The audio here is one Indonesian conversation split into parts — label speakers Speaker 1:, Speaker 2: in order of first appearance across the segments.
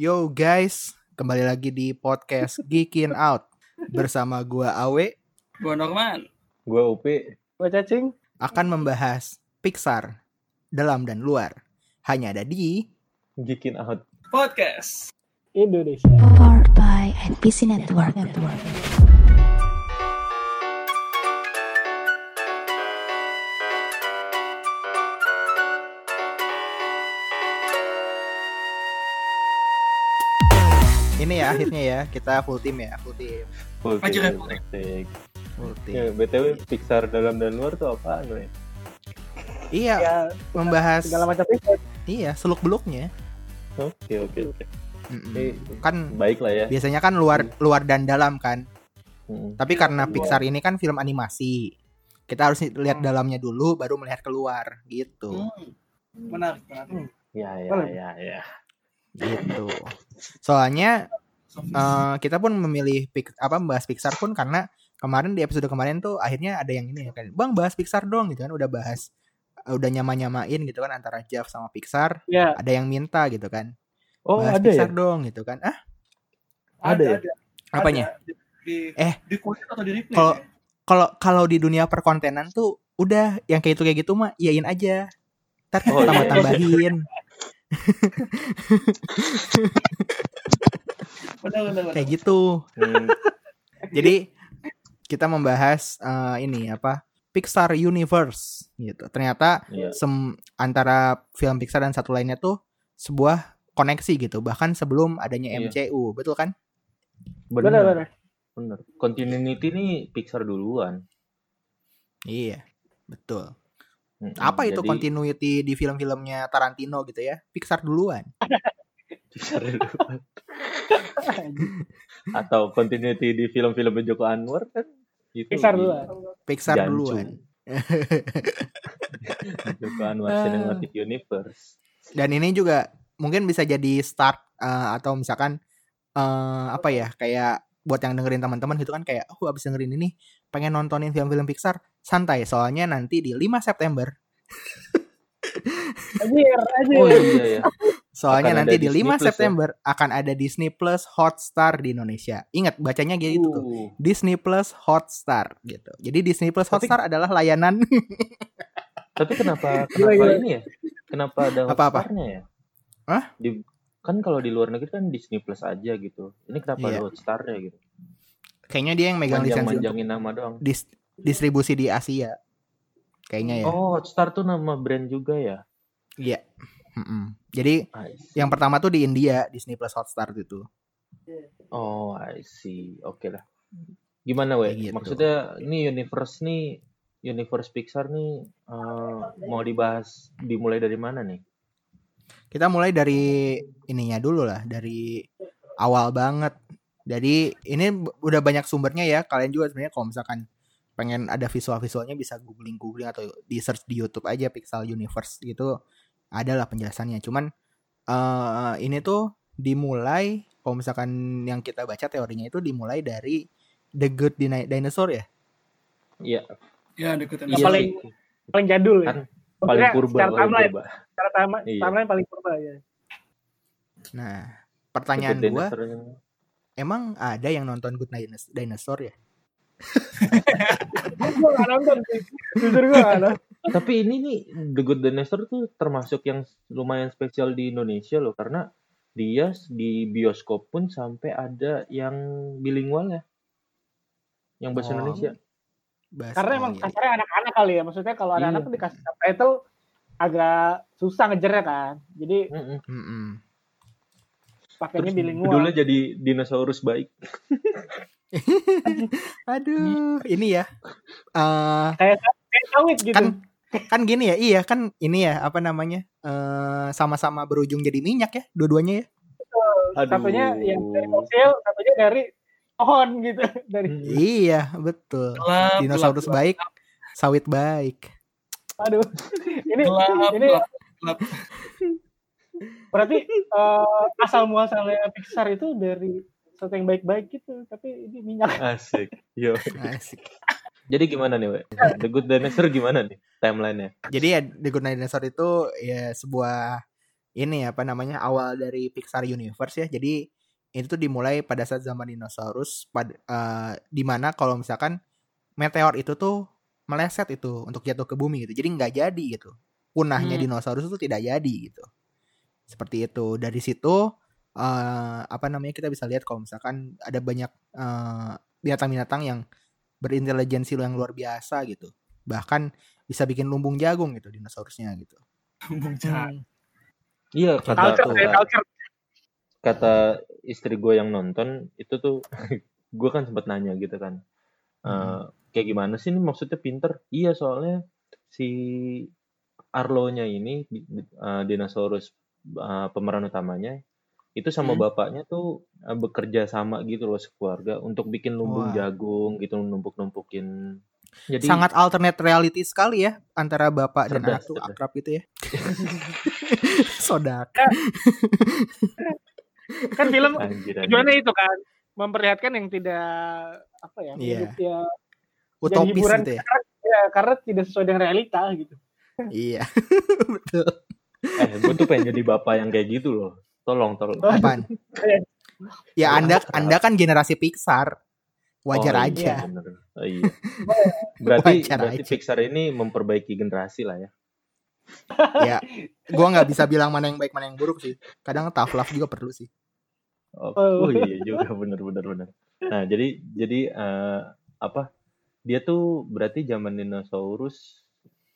Speaker 1: Yo guys, kembali lagi di podcast Geekin Out bersama gua Awe
Speaker 2: Gua Norman.
Speaker 3: Gue Upi.
Speaker 4: Gue cacing.
Speaker 1: akan membahas Pixar dalam dan luar. Hanya ada di
Speaker 3: Geekin out.
Speaker 2: Podcast.
Speaker 4: Indonesia.
Speaker 5: Powered by NPC Network.
Speaker 1: ini ya akhirnya ya kita full team ya, full team.
Speaker 3: Full team,
Speaker 2: kan,
Speaker 3: asik.
Speaker 1: Full team.
Speaker 3: Ya, BTW Pixar dalam dan luar tuh apaan, we?
Speaker 1: Iya,
Speaker 4: Ya,
Speaker 1: membahas
Speaker 4: segala macam itu.
Speaker 1: iya seluk-beluknya.
Speaker 3: Oke, oke, oke. Eh,
Speaker 1: Kan
Speaker 3: baik lah ya.
Speaker 1: biasanya kan luar luar dan dalam kan.
Speaker 3: Hmm.
Speaker 1: Tapi karena Pixar ini kan film animasi. Kita harus lihat dalamnya dulu baru melihat keluar gitu.
Speaker 2: Hmm. Menarik, menarik.
Speaker 3: Ya, ya, ya, ya.
Speaker 1: Gitu. Soalnya eh, kita pun memilih Pix- apa membahas Pixar pun karena kemarin di episode kemarin tuh akhirnya ada yang ini ya kan bang bahas Pixar dong gitu kan udah bahas eh, udah nyama nyamain gitu kan antara Jeff sama Pixar
Speaker 4: Ya,
Speaker 1: ada yang minta gitu kan
Speaker 3: Oh,
Speaker 1: bahas
Speaker 3: ada ya?
Speaker 1: Pixar dong gitu kan ah
Speaker 3: Ada ya?
Speaker 1: apanya
Speaker 2: Ada. Di, di,
Speaker 1: Eh.
Speaker 2: di atau di replay?
Speaker 1: Kalau-
Speaker 2: ya?
Speaker 1: kalau kalau di dunia perkontenan tuh udah yang kayak itu kayak gitu mah iyain aja ntar
Speaker 3: Oh, iya.
Speaker 2: Benar, benar, benar.
Speaker 1: kayak gitu
Speaker 3: Hmm,
Speaker 1: Jadi kita membahas eh, ini apa Pixar Universe gitu. Ternyata
Speaker 3: Iya.
Speaker 1: sem antara film Pixar dan satu lainnya tuh sebuah koneksi gitu. Bahkan sebelum adanya
Speaker 3: Iya.
Speaker 1: MCU, betul kan?
Speaker 4: benar
Speaker 3: bener,
Speaker 4: benar.
Speaker 3: bener. Continuity nih Pixar duluan.
Speaker 1: Iya, betul.
Speaker 3: Hmm,
Speaker 1: Apa itu
Speaker 3: jadi
Speaker 1: continuity di film-filmnya Tarantino gitu ya? Pixar duluan.
Speaker 3: Atau continuity di film-film Joko Anwar kan? Itu
Speaker 4: Pixar
Speaker 3: di
Speaker 4: duluan.
Speaker 1: Pixar
Speaker 3: Jancu.
Speaker 1: duluan.
Speaker 3: Joko Anwar. Cinematic Universe.
Speaker 1: Dan ini juga mungkin bisa jadi start eh, atau misalkan eh, apa ya kayak buat yang dengerin teman-teman gitu kan kayak oh abis dengerin ini pengen nontonin film-film Pixar santai soalnya nanti di 5 September
Speaker 4: Anjir, anjir.
Speaker 3: Oh iya ya.
Speaker 1: soalnya
Speaker 3: Akan
Speaker 1: nanti di
Speaker 3: Disney
Speaker 1: 5
Speaker 3: Plus ya?
Speaker 1: September akan ada Disney Plus Hotstar di Indonesia ingat bacanya gitu tuh
Speaker 3: Uh,
Speaker 1: Disney Plus Hotstar gitu jadi Disney Plus
Speaker 3: Tapi-
Speaker 1: Hotstar adalah layanan
Speaker 3: Tapi kenapa kenapa
Speaker 4: gila.
Speaker 3: ini ya? Kenapa ada
Speaker 1: Apa-apa?
Speaker 3: Hotstar-nya ya?
Speaker 1: Hah?
Speaker 3: Di, kan kalau di luar negeri kan Disney Plus aja gitu. Ini kenapa
Speaker 1: Iya.
Speaker 3: ada Hotstar-nya gitu?
Speaker 1: kayaknya dia yang megang lisensi untuk
Speaker 3: Manjang-manjangin nama doang.
Speaker 1: dis- distribusi di Asia kayaknya ya
Speaker 3: Oh, Hotstar tuh nama brand juga ya?
Speaker 1: Iya Mm-mm. jadi
Speaker 3: I see.
Speaker 1: Yang pertama tuh di India Disney Plus Hotstar gitu.
Speaker 3: Oh, I see. Oke lah. Gimana, we?
Speaker 1: Kayak gitu.
Speaker 3: Maksudnya ini universe nih universe Pixar nih eh, mau dibahas dimulai dari mana nih?
Speaker 1: Kita mulai dari ininya dulu lah, dari awal banget. Jadi ini udah banyak sumbernya ya. Kalian juga sebenarnya kalau misalkan pengen ada visual-visualnya bisa googling-googling atau di search di YouTube aja Pixar Universe gitu. Ada lah penjelasannya. Cuman eh ini tuh dimulai kalau misalkan yang kita baca teorinya itu dimulai dari The Good Dino- Dinosaur ya.
Speaker 3: Iya,
Speaker 2: Ya, deketin.
Speaker 4: Yang
Speaker 3: iya
Speaker 4: paling-
Speaker 3: sih.
Speaker 4: Paling jadul ya.
Speaker 3: Kan paling purba,
Speaker 4: Secara timeline, secara timeline,
Speaker 3: Iya.
Speaker 4: timeline paling purba ya.
Speaker 1: Nah, pertanyaan
Speaker 3: Good
Speaker 1: gua
Speaker 3: Dinosaur.
Speaker 1: emang ada yang nonton Good Dinos- Dinosaur ya?
Speaker 4: gue gak nonton sih. Jujur gue gak nonton.
Speaker 3: Tapi ini nih The Good Dinosaur tuh termasuk yang lumayan spesial di Indonesia loh karena dia di bioskop pun sampai ada yang bilingual ya. Yang bahasa
Speaker 1: Oh,
Speaker 3: Indonesia.
Speaker 1: Bahas-
Speaker 4: Karena emang
Speaker 1: iya.
Speaker 4: kasarnya anak-anak kali ya. Maksudnya kalau
Speaker 3: Iya.
Speaker 4: anak-anak tuh dikasih subtitle agak susah ngejernya kan. Jadi pakainya bilingual.
Speaker 3: judulnya jadi dinosaurus baik.
Speaker 1: Aduh, ini ya. eh
Speaker 4: Kayak kayak sawit gitu.
Speaker 1: kan kan gini ya, iya kan ini ya apa namanya? eh sama-sama berujung jadi minyak ya, dua-duanya ya.
Speaker 3: Aduh.
Speaker 4: Satunya yang dari fosil, satunya dari pohon gitu. Dari
Speaker 3: Mm.
Speaker 1: Iya, betul.
Speaker 2: Gelap,
Speaker 1: Dinosaurus
Speaker 2: gelap,
Speaker 1: baik, sawit baik.
Speaker 4: aduh. Ini
Speaker 2: Gelap,
Speaker 4: ini
Speaker 2: gelap, gelap.
Speaker 4: berarti eh, asal muasalnya Pixar itu dari sesuatu yang baik-baik gitu, tapi ini minyak.
Speaker 3: Asik. Yo.
Speaker 1: Asik.
Speaker 3: Jadi gimana nih, We? The Good Dinosaur gimana nih timelinenya?
Speaker 1: Jadi ya The Good Dinosaur itu ya sebuah ini apa namanya awal dari Pixar Universe ya. Jadi itu tuh dimulai pada saat zaman dinosaurus pada eh, di mana kalau misalkan meteor itu tuh meleset itu untuk jatuh ke bumi gitu. Jadi nggak jadi gitu. Punahnya
Speaker 2: Hmm.
Speaker 1: dinosaurus itu tidak jadi gitu. Seperti itu. Dari situ eh, apa namanya kita bisa lihat kalau misalkan ada banyak eh, binatang-binatang yang berintelijensi yang luar biasa gitu. Bahkan bisa bikin lumbung jagung gitu dinosaurusnya gitu.
Speaker 2: Bung Jahat.
Speaker 4: Hmm.
Speaker 3: Iya kata
Speaker 4: Culture, ya,
Speaker 3: kata,
Speaker 4: culture.
Speaker 3: kata istri gue yang nonton itu tuh gue kan sempat nanya gitu kan Eh,
Speaker 1: Hmm.
Speaker 3: kayak gimana sih ini maksudnya pinter iya soalnya si Arlo-nya ini eh, dinosaurus eh, pemeran utamanya itu sama
Speaker 2: Hmm.
Speaker 3: bapaknya tuh eh, bekerja sama gitu loh sekeluarga untuk bikin lumbung
Speaker 1: Wah.
Speaker 3: jagung gitu numpuk-numpukin jadi
Speaker 1: Sangat alternate reality sekali ya antara bapak dan
Speaker 3: Cerdas,
Speaker 1: anak tuh akrab gitu ya. Sodak.
Speaker 4: Kan film
Speaker 3: anjir, anjir.
Speaker 4: tujuannya itu kan memperlihatkan yang tidak apa ya,
Speaker 1: Iya.
Speaker 4: hidup ya,
Speaker 1: Utopis
Speaker 4: hiburan.
Speaker 1: gitu ya.
Speaker 4: ya karena tidak sesuai dengan realita gitu.
Speaker 1: Iya. Betul.
Speaker 3: eh gue tuh pengen jadi bapak yang kayak gitu loh tolong tolong
Speaker 1: Apaan? Ya Anda Anda kan generasi Pixar. Wajar
Speaker 3: Oh,
Speaker 1: aja.
Speaker 3: Iya, bener. Oh, iya. Berarti,
Speaker 1: Wajar
Speaker 3: berarti
Speaker 1: aja.
Speaker 3: Pixar ini memperbaiki generasi lah ya.
Speaker 1: Ya, gua nggak bisa bilang mana yang baik mana yang buruk sih. Kadang tough love juga perlu sih.
Speaker 3: Oh,
Speaker 4: Oh.
Speaker 3: oh iya juga bener bener bener. Nah jadi jadi eh, apa? Dia tuh berarti zaman dinosaurus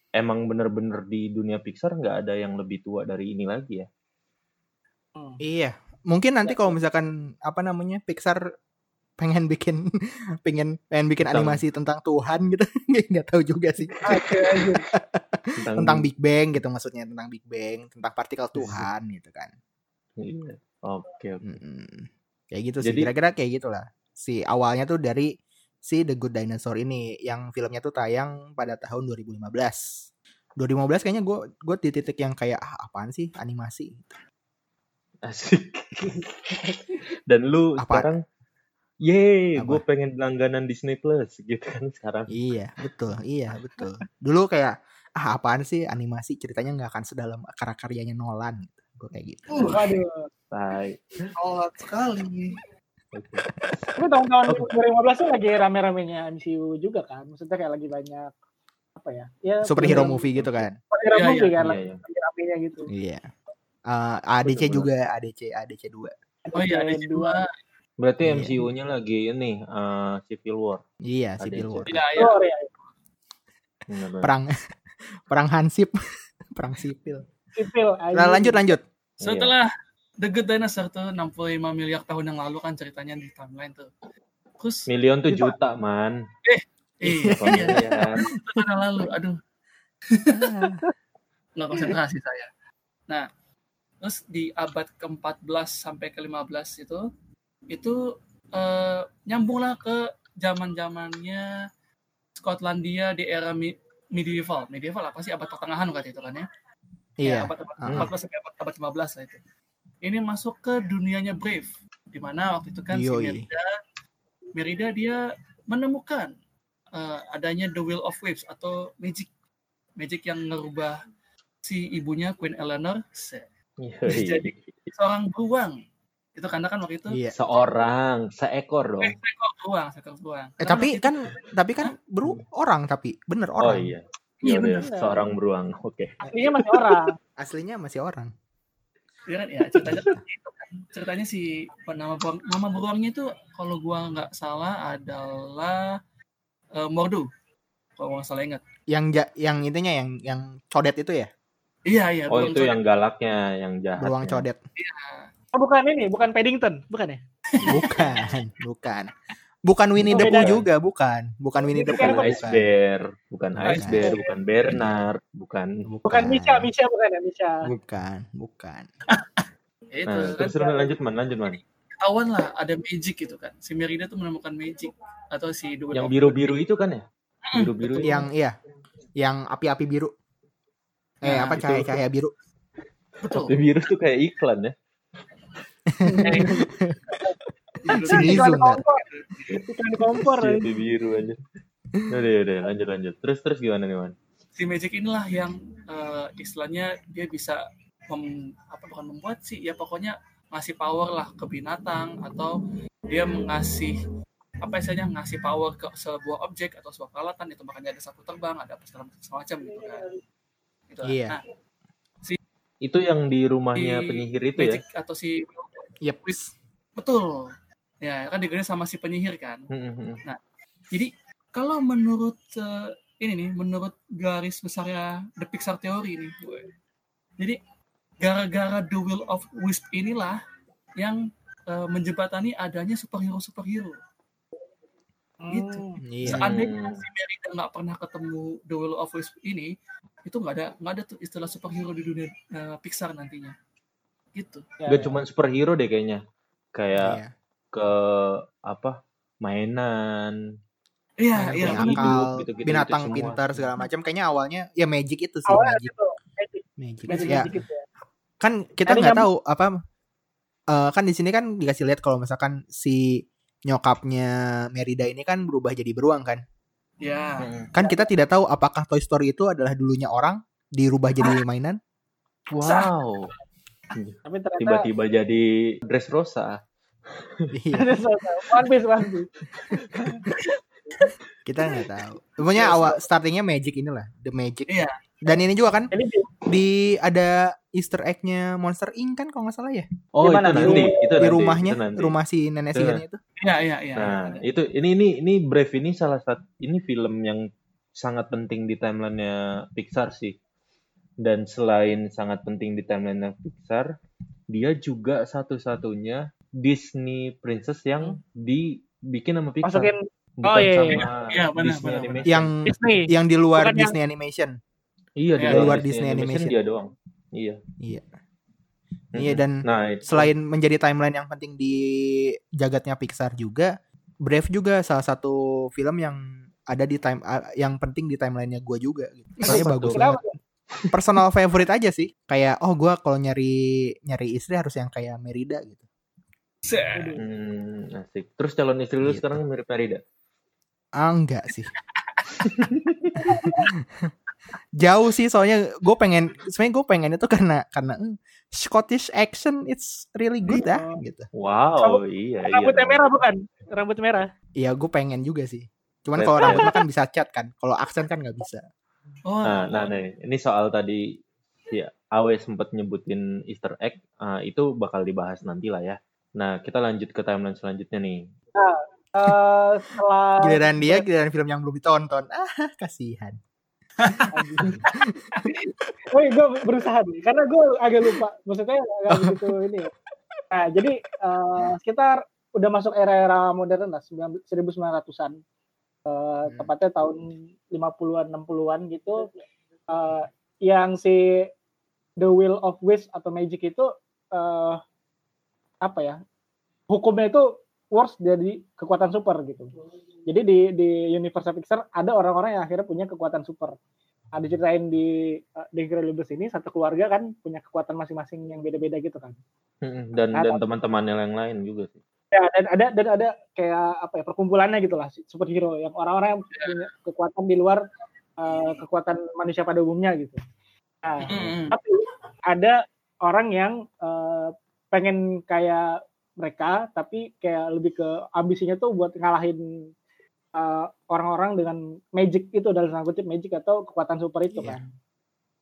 Speaker 3: emang bener-bener di dunia Pixar nggak ada yang lebih tua dari ini lagi ya?
Speaker 1: Iya. Mungkin nanti kalau misalkan apa namanya Pixar pengen bikin pengen pengen bikin
Speaker 3: Tentang-
Speaker 1: animasi tentang Tuhan gitu. Nggak tahu juga sih.
Speaker 4: Anjir.
Speaker 1: tentang Big Bang gitu maksudnya tentang Big Bang tentang partikel Tuhan gitu kan.
Speaker 3: Iya. Oke
Speaker 1: kayak gitu sih kira-kira kayak gitulah. Si awalnya tuh dari si The Good Dinosaur ini yang filmnya tuh tayang pada tahun 2015 2015 kayaknya gue gue di titik yang kayak ah apaan sih animasi
Speaker 3: Asik. Dan lu
Speaker 1: Apa?
Speaker 3: sekarang Yeay,
Speaker 1: Apa?
Speaker 3: gue pengen langganan Disney Plus gitu kan sekarang.
Speaker 1: iya betul iya betul dulu kayak ah apaan sih animasi ceritanya nggak akan sedalam karya-karyanya Nolan gue kayak gitu
Speaker 2: Uh,
Speaker 4: Waduh.
Speaker 3: Tai.
Speaker 2: sholat sekali.
Speaker 4: Tapi tahun-tahun 2015 tuh lagi rame-ramenya MCU juga kan. Maksudnya kayak lagi banyak apa ya? Ya
Speaker 1: superhero movie gitu kan
Speaker 4: Superhero
Speaker 2: Iya,
Speaker 4: movie
Speaker 2: iya,
Speaker 4: kan
Speaker 3: iya,
Speaker 4: lagi,
Speaker 3: iya.
Speaker 4: lagi ramenya gitu.
Speaker 1: iya Eh, ADC
Speaker 3: Betul,
Speaker 1: juga ADC ADC 2
Speaker 2: Oh iya, Ada dua.
Speaker 3: Berarti
Speaker 1: Iya.
Speaker 3: MCU-nya lagi ini eh, Civil War.
Speaker 1: iya
Speaker 3: ADC.
Speaker 1: Civil War
Speaker 2: Tidak ya.
Speaker 4: Oh, iya.
Speaker 3: Bener-bener.
Speaker 1: perang perang hansip perang sipil
Speaker 4: Sipil.
Speaker 1: nah, lanjut lanjut
Speaker 2: Setelah The Good Dinosaur tuh 65 miliar tahun yang lalu kan ceritanya di timeline tuh. Terus
Speaker 3: Milion tuh
Speaker 4: Juta.
Speaker 3: juta, man.
Speaker 2: iya,
Speaker 3: Apa miliar?
Speaker 2: tahun yang lalu. Aduh, nggak konsentrasi saya. Nah, terus di abad ke-14 sampai ke-15 itu itu eh, nyambunglah ke zaman-zamannya Skotlandia di era mi- medieval. Medieval apa sih abad pertengahan waktu itu kan ya?
Speaker 1: iya
Speaker 2: Ya, abad abad
Speaker 1: Ah.
Speaker 2: 14 sampai abad, abad 15 lah itu. Ini masuk ke dunianya Brave, di mana waktu itu kan si
Speaker 1: Yoi.
Speaker 2: Merida, Merida dia menemukan eh, adanya The Wheel of Waves atau magic, magic yang ngerubah si ibunya Queen Eleanor se-
Speaker 3: Yoi.
Speaker 2: Jadi, seorang beruang. Itu karena kan waktu itu
Speaker 1: iya
Speaker 3: Seorang, seekor dong.
Speaker 2: eh, seekor beruang, seekor beruang.
Speaker 1: Eh, tapi
Speaker 2: itu-
Speaker 1: kan tapi kan bro orang tapi bener
Speaker 3: Oh
Speaker 1: orang
Speaker 3: iya.
Speaker 2: Iya,
Speaker 3: Iya,
Speaker 2: bener.
Speaker 3: seorang beruang. Oke.
Speaker 4: Aslinya masih orang.
Speaker 1: aslinya masih orang
Speaker 2: Iya kan ya ceritanya seperti itu kan. Ceritanya si nama beruang, nama beruangnya itu kalau gua nggak salah adalah eh, Mordu. Kalau nggak salah ingat.
Speaker 1: yang ja, yang intinya yang yang codet itu ya
Speaker 2: Iya iya.
Speaker 3: Oh itu
Speaker 2: codet.
Speaker 3: yang galaknya, yang jahat.
Speaker 1: beruang codet
Speaker 4: Oh, bukan ini, bukan Paddington, bukan ya?
Speaker 1: bukan bukan bukan Winnie
Speaker 4: Oh,
Speaker 1: the. Pooh juga bukan bukan Winnie the
Speaker 3: Bukan
Speaker 1: Pooh
Speaker 3: Ice
Speaker 1: bukan.
Speaker 3: Bear, bukan Ice Bear, bukan Bernard, bukan.
Speaker 4: Bukan Misha, Misha bukan ya, Misha.
Speaker 1: bukan bukan
Speaker 2: itu
Speaker 3: Nah,
Speaker 2: kan
Speaker 3: terus terus lanjut man, lanjut man.
Speaker 2: ketahuan lah ada magic gitu kan. Si Merida tuh menemukan magic atau si Wheel
Speaker 3: Yang biru-biru itu kan ya?
Speaker 2: Hmm,
Speaker 3: Biru-biru itu.
Speaker 1: yang iya yang api-api biru eh
Speaker 2: Nah,
Speaker 1: apa
Speaker 3: itu-
Speaker 1: cahaya-cahaya biru
Speaker 2: betul.
Speaker 3: Biru tuh kayak iklan ya.
Speaker 1: Sini
Speaker 4: Iklan
Speaker 1: zoom, Nar.
Speaker 4: kompor. Iklan kompor.
Speaker 3: Tapi biru aja. Udah, udah, lanjut, lanjut. Terus, terus gimana nih, Man?
Speaker 2: Si magic inilah yang eh, istilahnya dia bisa mem- apa bukan membuat sih ya pokoknya ngasih power lah ke binatang atau dia mengasih apa istilahnya ngasih power ke sebuah objek atau sebuah peralatan itu makanya ada sapu terbang ada apa segala macam gitu kan gitu lah.
Speaker 1: Iya.
Speaker 2: nah
Speaker 3: Itu yang di rumahnya
Speaker 2: Di
Speaker 3: penyihir itu ya.
Speaker 2: atau si
Speaker 1: Yep.
Speaker 2: betul ya kan digedein sama si penyihir kan
Speaker 3: Hmm, hmm, hmm.
Speaker 2: Jadi kalau menurut eh, ini nih, menurut garis besarnya The Pixar Theory ini, jadi gara-gara The Will of Wisp inilah yang eh, menjembatani adanya superhero superhero. Gitu.
Speaker 1: Iya.
Speaker 2: Seandainya si Merida nggak pernah ketemu The Will of Wisp ini, itu nggak ada nggak ada tuh istilah superhero di dunia eh, Pixar nantinya. Gitu.
Speaker 4: Ya,
Speaker 3: Gak
Speaker 4: ya.
Speaker 3: cuma superhero deh kayaknya. Kayak
Speaker 1: Iya.
Speaker 3: ke apa? Mainan.
Speaker 2: Iya, iya.
Speaker 1: Binatang
Speaker 3: itu
Speaker 1: pintar segala macam kayaknya awalnya ya magic itu sih
Speaker 4: Awalnya
Speaker 1: magic.
Speaker 4: gitu, magic,
Speaker 1: Magic.
Speaker 4: magic,
Speaker 1: Ya,
Speaker 4: magic gitu ya.
Speaker 1: kan kita nggak tahu apa eh, kan di sini kan dikasih lihat kalau misalkan si nyokapnya Merida ini kan berubah jadi beruang kan.
Speaker 2: Ya.
Speaker 3: Hmm.
Speaker 1: Kan kita tidak tahu apakah Toy Story itu adalah dulunya orang dirubah jadi mainan.
Speaker 3: Wow.
Speaker 4: Tapi ternyata
Speaker 3: Tiba-tiba jadi dress rosa.
Speaker 1: Iya,
Speaker 4: One Piece, One Piece.
Speaker 1: kita nggak tahu. Pokoknya awal startingnya magic inilah, the magic.
Speaker 2: Iya.
Speaker 1: Dan ini juga kan
Speaker 4: Jadi di-
Speaker 1: ada Easter egg-nya Monster Inc kan kalau nggak salah ya
Speaker 3: Oh,
Speaker 4: Di mana?
Speaker 3: itu nanti. itu
Speaker 1: di
Speaker 3: nanti,
Speaker 1: rumahnya,
Speaker 3: itu nanti.
Speaker 1: rumah si nenek
Speaker 3: Itu
Speaker 1: sihirnya itu.
Speaker 2: Iya, iya, iya.
Speaker 3: Nah, itu ini ini ini Brave ini salah satu ini film yang sangat penting di timelinenya Pixar sih. Dan selain sangat penting di timelinenya Pixar, dia juga satu-satunya Disney princess yang dibikin sama Pixar.
Speaker 4: Masukin
Speaker 3: Bukan
Speaker 4: Oh, iya, iya.
Speaker 3: sama
Speaker 2: Iya, benar,
Speaker 3: Disney
Speaker 2: benar,
Speaker 3: Animation.
Speaker 1: Yang
Speaker 4: Disney.
Speaker 1: yang di luar
Speaker 4: Bukan yang-
Speaker 1: Disney Animation.
Speaker 3: Iya di
Speaker 2: Iya,
Speaker 3: luar,
Speaker 1: luar
Speaker 3: Disney,
Speaker 1: Disney
Speaker 3: Animation,
Speaker 1: Animation.
Speaker 3: dia doang. Iya.
Speaker 1: Iya.
Speaker 3: Mm-mm.
Speaker 1: Iya dan
Speaker 3: Nah, itu.
Speaker 1: selain menjadi timeline yang penting di jagatnya Pixar juga, Brave juga salah satu film yang ada di time yang penting di timelinenya gue juga. Gitu. Soalnya
Speaker 3: Kenapa
Speaker 1: bagus banget. Personal favorite aja sih. Kayak oh gue kalau nyari nyari istri harus yang kayak Merida gitu.
Speaker 3: Hmm, asik. Terus calon istri lu
Speaker 1: Gitu.
Speaker 3: sekarang mirip Merida.
Speaker 1: Ah, enggak sih. Jauh sih soalnya gue pengen sebenarnya gue pengen itu karena karena eh, Scottish action it's really good ah gitu.
Speaker 3: Wow, iya iya.
Speaker 4: Rambutnya
Speaker 3: dong.
Speaker 4: merah bukan? Rambut merah.
Speaker 1: Iya gue pengen juga sih. Cuman kalau rambutnya kan bisa cat kan. Kalau aksen kan nggak bisa.
Speaker 2: Oh,
Speaker 3: Nah, nah nih, ini soal tadi si Awe sempat nyebutin Easter egg, ah, itu bakal dibahas nanti lah ya. Nah, kita lanjut ke timeline selanjutnya nih.
Speaker 4: Eh, setelah
Speaker 1: Giliran dia giliran film yang belum ditonton. Ah kasihan.
Speaker 4: Woi, gue berusaha nih, karena gue agak lupa. Maksudnya agak begitu ini ya. Nah, jadi eh, sekitar udah masuk era-era modern lah, 1900-an. Eh, tepatnya tahun 50-an, 60-an gitu. Eh, yang si The Will of Wish atau Magic itu eh, apa ya? Hukumnya itu worse jadi kekuatan super gitu. Jadi di di universe Pixar ada orang-orang yang akhirnya punya kekuatan super. Nah, diceritain di uh, The Incredibles ini satu keluarga kan punya kekuatan masing-masing yang beda-beda gitu kan.
Speaker 3: Dan
Speaker 4: Ada.
Speaker 3: dan teman-temannya yang lain juga sih.
Speaker 4: Ya, dan ada dan ada kayak apa ya perkumpulannya gitu lah superhero yang orang-orang yang punya kekuatan di luar uh, kekuatan manusia pada umumnya gitu. Nah,
Speaker 2: Mm-mm.
Speaker 4: tapi ada orang yang uh, pengen kayak mereka tapi kayak lebih ke ambisinya tuh buat ngalahin uh, orang-orang dengan magic itu dalam tanda kutip magic atau kekuatan super itu
Speaker 1: Iya.
Speaker 4: kan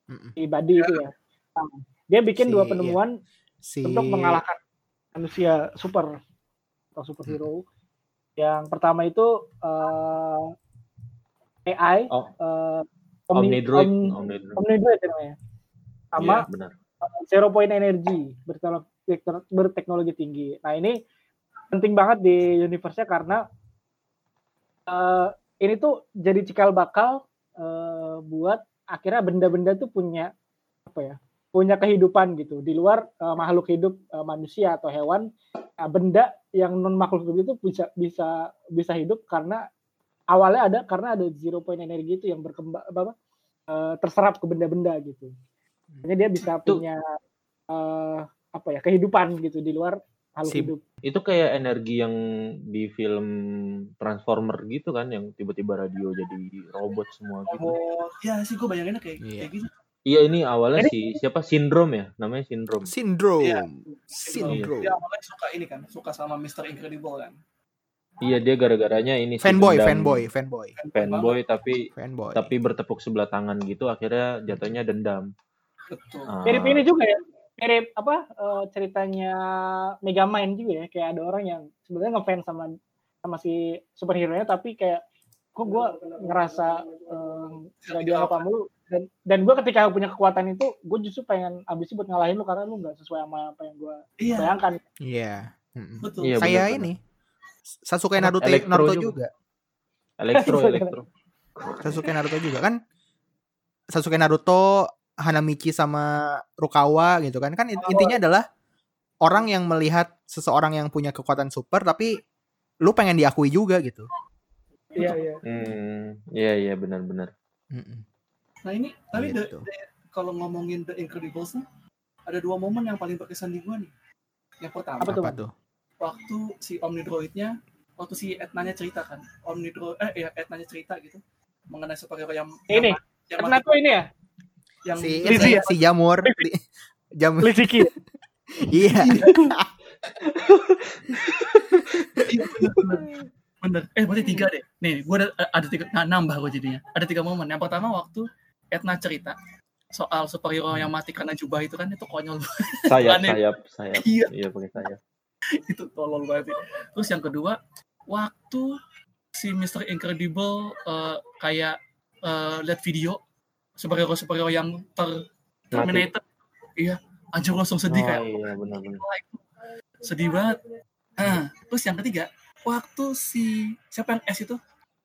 Speaker 1: Mm-mm.
Speaker 4: ibadi itu ya Nah, dia bikin
Speaker 1: Si-
Speaker 4: dua penemuan
Speaker 1: Si
Speaker 4: untuk mengalahkan manusia super atau superhero yang pertama itu uh, AI
Speaker 3: Oh.
Speaker 4: uh,
Speaker 3: Omnidroid,
Speaker 4: Omni-
Speaker 3: Omnidroid.
Speaker 4: Omnidroid namanya sama
Speaker 3: Iya, benar.
Speaker 4: zero point energy berteknologi, berteknologi tinggi. Nah ini penting banget di universe-nya karena eh, ini tuh jadi cikal bakal eh, buat akhirnya benda-benda tuh punya apa ya punya kehidupan gitu di luar eh, makhluk hidup eh, manusia atau hewan Nah, benda yang non makhluk hidup itu bisa bisa bisa hidup karena awalnya ada karena ada zero point energy itu yang berkembang apa eh, terserap ke benda-benda gitu. Makanya dia bisa
Speaker 3: Tuh.
Speaker 4: punya eh, apa ya kehidupan gitu di luar makhluk
Speaker 1: Si-
Speaker 4: hidup.
Speaker 3: Itu kayak energi yang di film Transformer gitu kan yang tiba-tiba radio jadi robot semua gitu.
Speaker 2: Oh, ya sih gue bayanginnya kayak,
Speaker 1: Iya.
Speaker 2: kayak gitu.
Speaker 3: Iya ini awalnya
Speaker 4: Ini-
Speaker 3: si siapa sindrom ya namanya sindrom.
Speaker 1: Syndrome.
Speaker 2: Iya.
Speaker 1: Syndrome.
Speaker 2: Dia awalnya suka ini kan, suka sama Mr. Incredible kan.
Speaker 3: Iya dia gara-garanya ini
Speaker 1: Fanboy,
Speaker 3: dendam.
Speaker 1: fanboy, fanboy,
Speaker 3: fanboy tapi
Speaker 1: fanboy.
Speaker 3: tapi bertepuk sebelah tangan gitu akhirnya jatuhnya dendam.
Speaker 2: Betul.
Speaker 3: Ah,
Speaker 4: mirip ini juga ya mirip apa eh, ceritanya Megamind juga ya kayak ada orang yang sebenarnya ngefans sama sama si superhero nya tapi kayak kok gue ngerasa eh, nggak dianggap sama lu dan dan gue ketika punya kekuatan itu gue justru pengen abis buat ngalahin lu karena lu nggak sesuai sama apa yang gue
Speaker 2: Iya,
Speaker 4: bayangkan
Speaker 1: Iya. Mm-mm.
Speaker 2: betul.
Speaker 3: Iya,
Speaker 1: Kayak
Speaker 3: bener-bener.
Speaker 1: ini. Sasuke
Speaker 3: Apa,
Speaker 1: Naruto
Speaker 3: Elektro
Speaker 1: Naruto
Speaker 3: juga.
Speaker 1: juga.
Speaker 3: elektro elektro.
Speaker 1: Sasuke Naruto juga kan. Sasuke Naruto, Hanamichi sama Rukawa gitu kan. Kan int- intinya adalah orang yang melihat seseorang yang punya kekuatan super tapi lu pengen diakui juga gitu.
Speaker 4: iya iya
Speaker 3: Hmm, iya iya benar-benar.
Speaker 2: Nah ini, tapi
Speaker 1: Gitu.
Speaker 2: the- kalau ngomongin The Incredibles nih, ada dua momen yang paling berkesan di gua nih. Yang pertama,
Speaker 4: Apa tuh?
Speaker 1: Apa tuh?
Speaker 2: waktu si Omnidroid-nya, waktu si Etnanya cerita kan, Omnidroid, eh ya Etnanya cerita gitu, mengenai superhero yang
Speaker 4: Ini,
Speaker 2: yang, yang,
Speaker 4: karena tuh ini ya
Speaker 2: yang
Speaker 1: Si
Speaker 4: Lizzie
Speaker 1: ini, si Jamur. Li- Jamur.
Speaker 4: Liziki
Speaker 1: Iya.
Speaker 2: Iya, bener. Eh berarti tiga deh. Nih, gue ada, ada tiga, nah, nambah gue jadinya. Ada tiga momen. Yang pertama waktu Etna cerita soal superhero yang mati karena jubah itu kan itu konyol banget.
Speaker 3: Sayap
Speaker 2: Aneh.
Speaker 3: sayap sayap.
Speaker 2: Iya.
Speaker 3: Iya pakai sayap.
Speaker 2: itu tolol banget. sih. Terus yang kedua, waktu si Mr. Incredible eh, kayak eh, lihat video superhero superhero yang ter terminated. Iya, anjir langsung sedih
Speaker 3: Oh
Speaker 2: kayak
Speaker 3: iya benar-benar.
Speaker 2: sedih banget. Nah, terus yang ketiga, waktu si siapa yang S itu?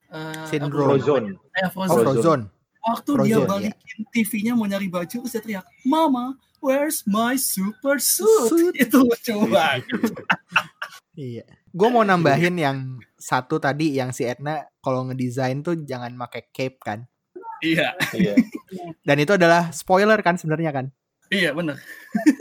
Speaker 2: Eh. Eh,
Speaker 1: Oh,
Speaker 2: Frozen.
Speaker 1: Frozen.
Speaker 2: Waktu
Speaker 1: Frozen,
Speaker 2: dia
Speaker 1: iya.
Speaker 2: balikin TV-nya mau nyari baju, terus dia teriak, Mama, where's my super suit?
Speaker 1: Suit.
Speaker 2: Itu lucu banget.
Speaker 1: Iya. Gue mau nambahin yang satu tadi yang si Edna kalau ngedesain tuh jangan pakai cape kan.
Speaker 2: Iya,
Speaker 3: Iya.
Speaker 1: Dan itu adalah spoiler kan sebenarnya kan.
Speaker 2: iya bener.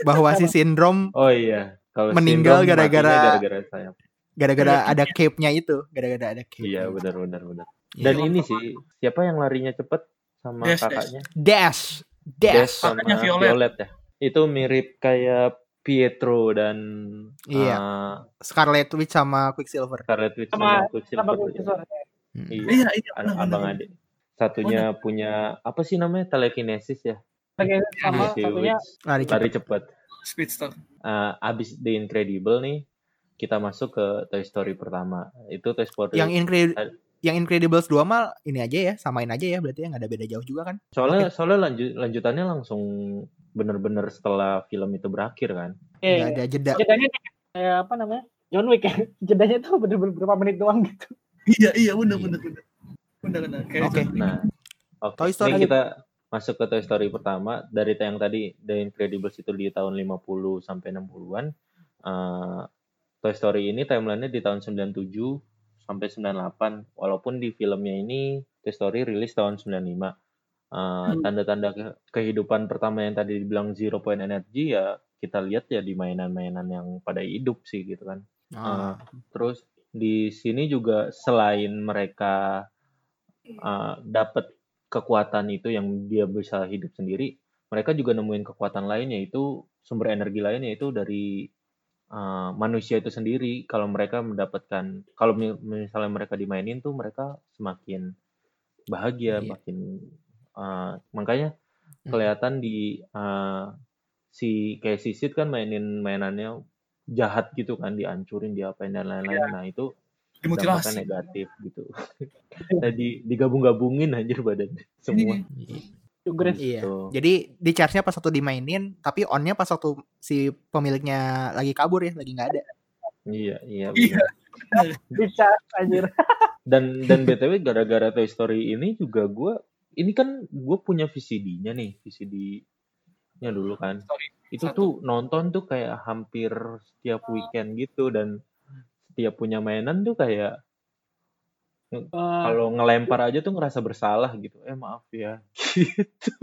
Speaker 1: Bahwa si Syndrome
Speaker 3: Oh iya. Kalau
Speaker 1: Meninggal
Speaker 3: sindrom
Speaker 1: gara-gara-
Speaker 3: gara-gara sayap.
Speaker 1: gara-gara ada cape-nya itu, gara-gara ada cape.
Speaker 3: Iya benar benar benar.
Speaker 1: Iya.
Speaker 3: Dan ini sih siapa yang larinya cepet sama
Speaker 2: Dash,
Speaker 3: kakaknya?
Speaker 1: Dash,
Speaker 3: Dash
Speaker 1: Dash.
Speaker 3: sama
Speaker 2: Kakaknya Violet.
Speaker 3: Violet. ya. Itu mirip kayak Pietro dan
Speaker 1: Iya.
Speaker 3: uh,
Speaker 1: Scarlet Witch sama Quicksilver.
Speaker 3: Scarlet Witch
Speaker 4: Sama-
Speaker 3: sama Quicksilver.
Speaker 4: sama. Quicksilver.
Speaker 1: Hmm.
Speaker 3: Iya.
Speaker 2: Iya, iya
Speaker 3: abang adik. Satunya punya apa sih namanya telekinesis ya?
Speaker 4: Lagi sama
Speaker 3: Si
Speaker 4: satunya.
Speaker 1: Lari cepet.
Speaker 3: lari cepat.
Speaker 2: Speedster.
Speaker 3: Uh, abis The Incredible nih, kita masuk ke Toy Story pertama. Itu Toy Story.
Speaker 1: Yang Incredible
Speaker 3: Ad-
Speaker 1: yang Incredibles 2 mal ini aja ya, samain aja ya berarti ya nggak ada beda jauh juga kan.
Speaker 3: soalnya soalnya lanjut lanjutannya langsung bener-bener setelah film itu berakhir kan.
Speaker 1: Nggak
Speaker 4: Iya,
Speaker 1: ada jeda.
Speaker 4: jedanya kayak apa namanya John Wick ya jedanya tuh bener-bener berapa menit doang gitu
Speaker 2: Iya, iya bener, bener, bener. Kayak itu.
Speaker 3: Nah, oke.
Speaker 1: Toy Story.
Speaker 3: Ini kita masuk ke Toy Story pertama dari yang tadi The Incredibles itu di tahun 50 sampai 60-an. Eh, Toy Story ini timelinenya di tahun 97 sampai 98 walaupun di filmnya ini Toy Story rilis tahun 95. Eh,
Speaker 2: Hmm.
Speaker 3: tanda-tanda ke- kehidupan pertama yang tadi dibilang zero point energy ya kita lihat ya di mainan-mainan yang pada hidup sih gitu kan.
Speaker 1: Ah,
Speaker 3: Terus di sini juga selain mereka uh, dapat kekuatan itu yang dia bisa hidup sendiri, mereka juga nemuin kekuatan lain yaitu sumber energi lain yaitu dari uh, manusia itu sendiri. Kalau mereka mendapatkan, kalau mi- misalnya mereka dimainin tuh mereka semakin bahagia,
Speaker 1: Iya.
Speaker 3: makin uh, makanya
Speaker 1: Hmm.
Speaker 3: kelihatan di uh, si kayak Sisit kan mainin mainannya jahat gitu kan dihancurin diapain dan lain-lain nah itu
Speaker 2: Dimutilasi.
Speaker 3: negatif gitu jadi digabung-gabungin anjir badan semua
Speaker 4: Jugres
Speaker 1: Iya.
Speaker 3: Tuh.
Speaker 1: Jadi di charge-nya pas waktu dimainin, tapi on-nya pas waktu si pemiliknya lagi kabur ya, lagi nggak ada.
Speaker 3: iya iya
Speaker 2: Iya.
Speaker 4: bisa anjir
Speaker 3: dan dan btw gara-gara Toy Story ini juga gue ini kan gue punya VCD-nya nih VCD-nya dulu kan
Speaker 2: Sorry.
Speaker 3: itu
Speaker 2: Satu.
Speaker 3: tuh nonton tuh kayak hampir setiap weekend gitu dan setiap punya mainan tuh kayak
Speaker 4: Eh,
Speaker 3: kalau ngelempar aja tuh ngerasa bersalah gitu eh maaf ya gitu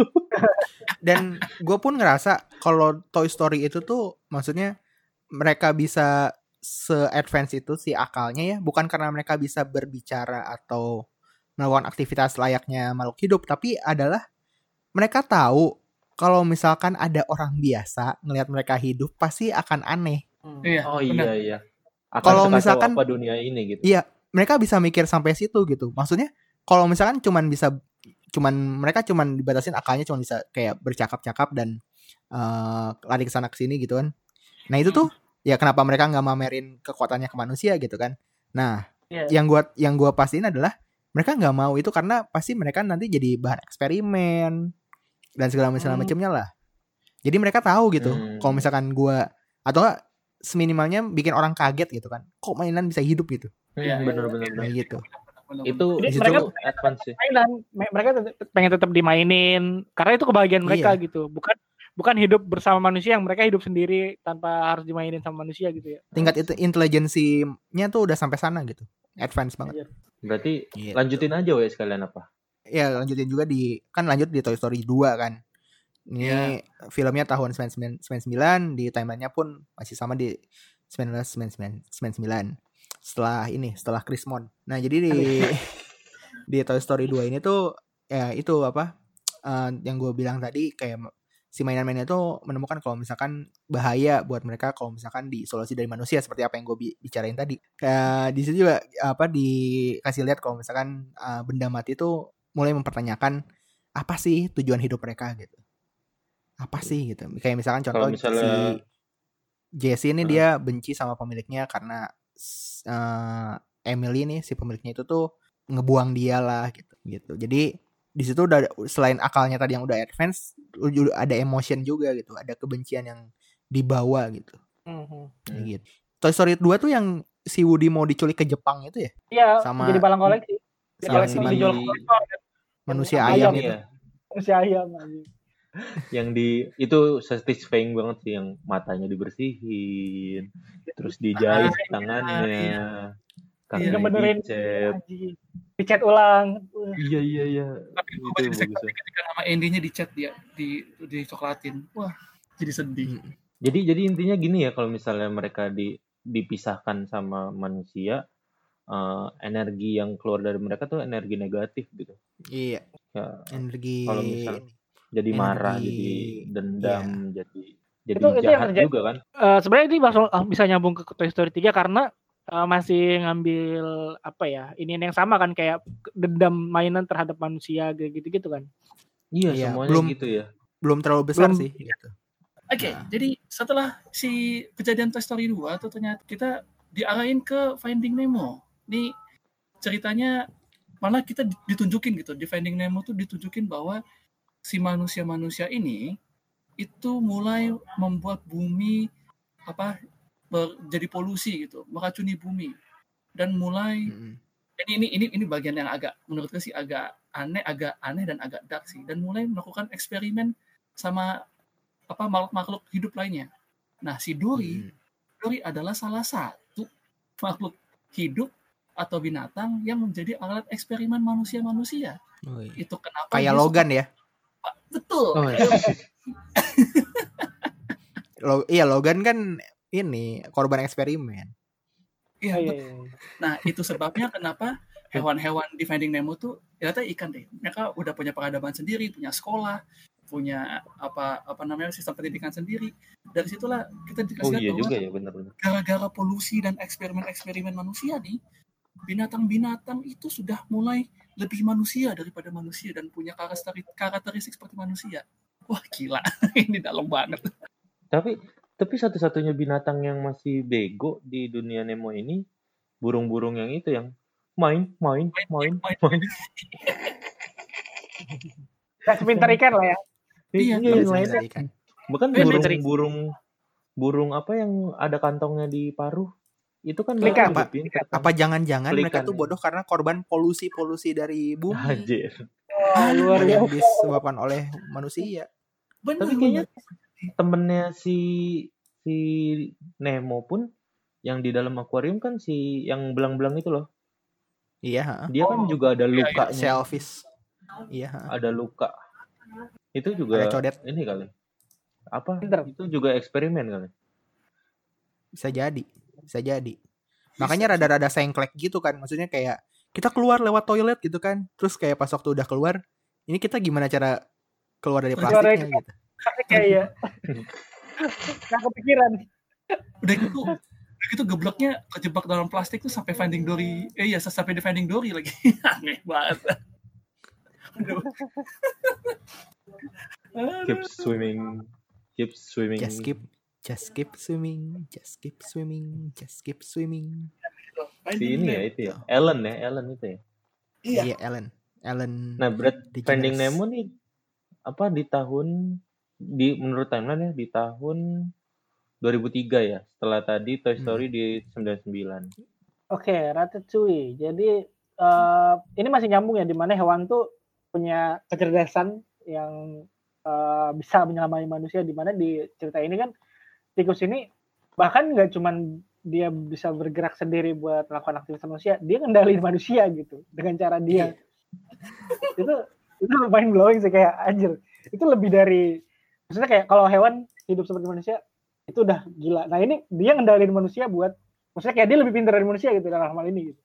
Speaker 1: Dan gue pun ngerasa kalau Toy Story itu tuh maksudnya mereka bisa se-advance itu si akalnya ya, bukan karena mereka bisa berbicara atau melakukan aktivitas layaknya makhluk hidup, tapi adalah mereka tahu kalau misalkan ada orang biasa ngelihat mereka hidup pasti akan aneh.
Speaker 2: Iya.
Speaker 3: Oh
Speaker 2: benar.
Speaker 3: iya iya. Akan
Speaker 1: Kalau misalkan-
Speaker 3: apa dunia ini gitu.
Speaker 1: Iya, mereka bisa mikir sampai situ gitu. Maksudnya kalau misalkan cuman bisa cuman mereka cuman dibatasin akalnya cuman bisa kayak bercakap-cakap dan eh, lari ke sana ke sini gitu kan. Nah, itu tuh ya kenapa mereka nggak mamerin kekuatannya ke manusia gitu kan. Nah,
Speaker 4: Iya.
Speaker 1: yang gua yang gua pastiin adalah mereka nggak mau itu karena pasti mereka nanti jadi bahan eksperimen dan segala macam
Speaker 4: Hmm.
Speaker 1: macamnya lah. Jadi mereka tahu gitu.
Speaker 3: Hmm.
Speaker 1: Kalau misalkan gua atau seminimalnya bikin orang kaget gitu kan. Kok mainan bisa hidup gitu.
Speaker 2: Iya,
Speaker 3: bener bener bener.
Speaker 1: Kayak gitu.
Speaker 3: Itu
Speaker 4: Jadi mereka-
Speaker 3: advance sih.
Speaker 4: mainan Me- mereka pengen tetap dimainin karena itu kebahagiaan mereka
Speaker 1: Iya.
Speaker 4: gitu bukan bukan hidup bersama manusia yang mereka hidup sendiri tanpa harus dimainin sama manusia gitu ya
Speaker 1: tingkat itu intelijensinya tuh udah sampai sana gitu advance banget
Speaker 3: Berarti
Speaker 1: Gitu.
Speaker 3: lanjutin aja weh sekalian apa?
Speaker 1: ya lanjutin juga di kan lanjut di Toy Story 2 kan ini
Speaker 2: Iya.
Speaker 1: filmnya tahun 99 di timelinenya pun masih sama di 1999 setelah ini setelah Chrismon nah jadi di di Toy Story 2 ini tuh ya itu apa eh, yang gue bilang tadi kayak si mainan-mainan itu menemukan kalau misalkan bahaya buat mereka kalau misalkan diisolasi dari manusia seperti apa yang gue bi- bicarain tadi. Kayak di situ juga apa dikasih lihat kalau misalkan uh, benda mati itu mulai mempertanyakan apa sih tujuan hidup mereka gitu. Apa sih gitu. Kayak misalkan contoh
Speaker 3: misalnya-
Speaker 1: si Jesse ini
Speaker 3: Hmm.
Speaker 1: dia benci sama pemiliknya karena uh, Emily nih si pemiliknya itu tuh ngebuang dia lah gitu gitu. Jadi di situ udah selain akalnya tadi yang udah advance ada emotion juga gitu ada kebencian yang dibawa gitu
Speaker 4: Mhm.
Speaker 1: Kayak
Speaker 3: Hmm.
Speaker 1: gitu Toy Story 2 tuh yang si Woody mau diculik ke Jepang itu ya
Speaker 4: Iya,
Speaker 1: Sama-
Speaker 4: jadi barang koleksi. Jadi
Speaker 1: sama
Speaker 4: koleksi
Speaker 1: si
Speaker 4: kan.
Speaker 1: manusia
Speaker 4: Ayam
Speaker 1: ayam, itu
Speaker 3: ya.
Speaker 4: si ayam anjing.
Speaker 3: Yang di itu satisfying banget sih yang matanya dibersihin, terus dijahit
Speaker 2: Ah,
Speaker 3: tangannya,
Speaker 2: iya.
Speaker 3: kakinya
Speaker 4: Benerin.
Speaker 3: dicat.
Speaker 4: Anjing. Dicat ulang.
Speaker 3: Iya iya iya.
Speaker 2: Tapi gue
Speaker 3: Itu
Speaker 2: baca di ketika nama Andy-nya di chat dia di di coklatin. Wah, jadi sedih.
Speaker 1: Hmm.
Speaker 3: Jadi jadi intinya gini ya kalau misalnya mereka di dipisahkan sama manusia eh, energi yang keluar dari mereka tuh energi negatif gitu.
Speaker 1: iya
Speaker 3: Ya,
Speaker 1: energi
Speaker 3: Kalau misal- jadi
Speaker 1: Energi-
Speaker 3: marah, jadi dendam, jadi jadi
Speaker 4: Itu- itu yang
Speaker 3: jahat
Speaker 4: terjadi.
Speaker 3: juga kan.
Speaker 4: Eh, sebenarnya ini langsung ah, bisa nyambung ke Toy Story 3 karena eh, masih ngambil apa ya ini yang sama kan kayak dendam mainan terhadap manusia kayak gitu-gitu kan
Speaker 3: Iya,
Speaker 1: Iya,
Speaker 3: semuanya
Speaker 1: belum-
Speaker 3: gitu ya.
Speaker 1: belum terlalu besar
Speaker 4: Belum-
Speaker 1: sih gitu
Speaker 2: Oke,
Speaker 1: Nah.
Speaker 2: jadi setelah si kejadian Toy Story 2 tuh ternyata kita diarahin ke Finding Nemo. Ini ceritanya malah kita ditunjukin gitu di Finding Nemo tuh ditunjukin bahwa si manusia-manusia ini itu mulai membuat bumi apa ber- jadi polusi gitu, meracuni bumi dan mulai
Speaker 1: Mm-mm.
Speaker 2: ini ini ini ini bagian yang agak menurutku sih agak aneh agak aneh dan agak dark sih dan mulai melakukan eksperimen sama apa makhluk-makhluk hidup lainnya. Nah, si Dori,
Speaker 1: Mm-mm.
Speaker 2: Dori adalah salah satu makhluk hidup atau binatang yang menjadi alat eksperimen manusia-manusia.
Speaker 1: Oh, iya.
Speaker 2: Itu kenapa
Speaker 1: kayak Logan ya
Speaker 2: betul.
Speaker 3: Oh, iya.
Speaker 1: Lo- iya Logan kan ini korban
Speaker 2: Iya,
Speaker 1: eksperimen
Speaker 4: Iya, iya,
Speaker 2: betul.
Speaker 4: iya.
Speaker 2: Nah, itu sebabnya kenapa hewan-hewan di Finding Nemo tuh ternyata ikan deh. Mereka udah punya peradaban sendiri, punya sekolah, punya apa apa namanya sistem pendidikan sendiri. Dari situlah kita dikasih
Speaker 3: Oh iya
Speaker 2: bahwa
Speaker 3: juga ya benar-benar.
Speaker 2: gara-gara polusi dan eksperimen-eksperimen manusia nih, binatang-binatang itu sudah mulai lebih manusia daripada manusia dan punya karakteristik, karakteristik seperti manusia. Wah gila, ini dalam banget.
Speaker 3: Tapi tapi satu-satunya binatang yang masih bego di dunia Nemo ini burung-burung yang itu yang main main main
Speaker 2: main.
Speaker 3: main.
Speaker 4: Nggak sepintar ikan lah ya
Speaker 2: Iya,
Speaker 3: Iya,
Speaker 1: kan.
Speaker 3: Bukan
Speaker 2: Eh,
Speaker 3: burung
Speaker 4: dari-
Speaker 3: burung burung apa yang ada kantongnya di paruh itu kan mereka pintar kan?
Speaker 1: apa jangan-jangan mereka tuh bodoh karena korban polusi-polusi dari bumi
Speaker 3: Anjir.
Speaker 4: Wah, luar
Speaker 1: yang
Speaker 4: biasa
Speaker 1: disebabkan oleh manusia
Speaker 2: Benar,
Speaker 3: Tapi kayaknya
Speaker 2: benar.
Speaker 3: temennya si si Nemo pun yang di dalam akuarium kan si yang belang-belang itu loh.
Speaker 1: iya ha.
Speaker 3: Dia kan
Speaker 2: Oh,
Speaker 3: juga ada
Speaker 2: iya, iya.
Speaker 3: lukanya.
Speaker 1: shellfish iya ha.
Speaker 3: Ada luka. Itu juga
Speaker 1: ada codet
Speaker 3: ini kali. Apa?
Speaker 4: Pinter.
Speaker 3: Itu juga eksperimen kali.
Speaker 1: bisa jadi bisa jadi. Makanya rada-rada sengklek gitu kan maksudnya kayak kita keluar lewat toilet gitu kan terus kayak pas waktu udah keluar ini kita gimana cara keluar dari plastiknya gitu.
Speaker 4: kayak ya. Nggak kepikiran.
Speaker 2: Udah gitu udah gitu gebleknya kejebak dalam plastik tuh sampai finding dory eh iya sampai di finding dory lagi. Aneh banget. Aduh.
Speaker 3: keep swimming keep swimming.
Speaker 1: Just keep just keep swimming, just keep swimming, just keep swimming.
Speaker 3: si ini ya itu ya Ellen ya Ellen itu ya
Speaker 2: Iya.
Speaker 1: Iya, Ellen. Ellen.
Speaker 3: nah berat
Speaker 1: DeGeneres.
Speaker 3: Finding Nemo nih apa di tahun di menurut timeline ya di tahun 2003 ya setelah tadi Toy
Speaker 1: Hmm.
Speaker 3: Story di 99
Speaker 4: Oke, Ratatouille. Jadi eh, ini masih nyambung ya, di mana hewan tuh punya kecerdasan yang eh, bisa menyelamati manusia. Di mana di cerita ini kan tikus ini bahkan nggak cuman dia bisa bergerak sendiri buat melakukan aktivitas manusia, dia ngendalin manusia gitu dengan cara dia. itu itu mind blowing sih kayak anjir. Itu lebih dari maksudnya kayak kalau hewan hidup seperti manusia itu udah gila. Nah ini dia ngendalin manusia buat maksudnya kayak dia lebih pintar dari manusia gitu dalam hal ini gitu.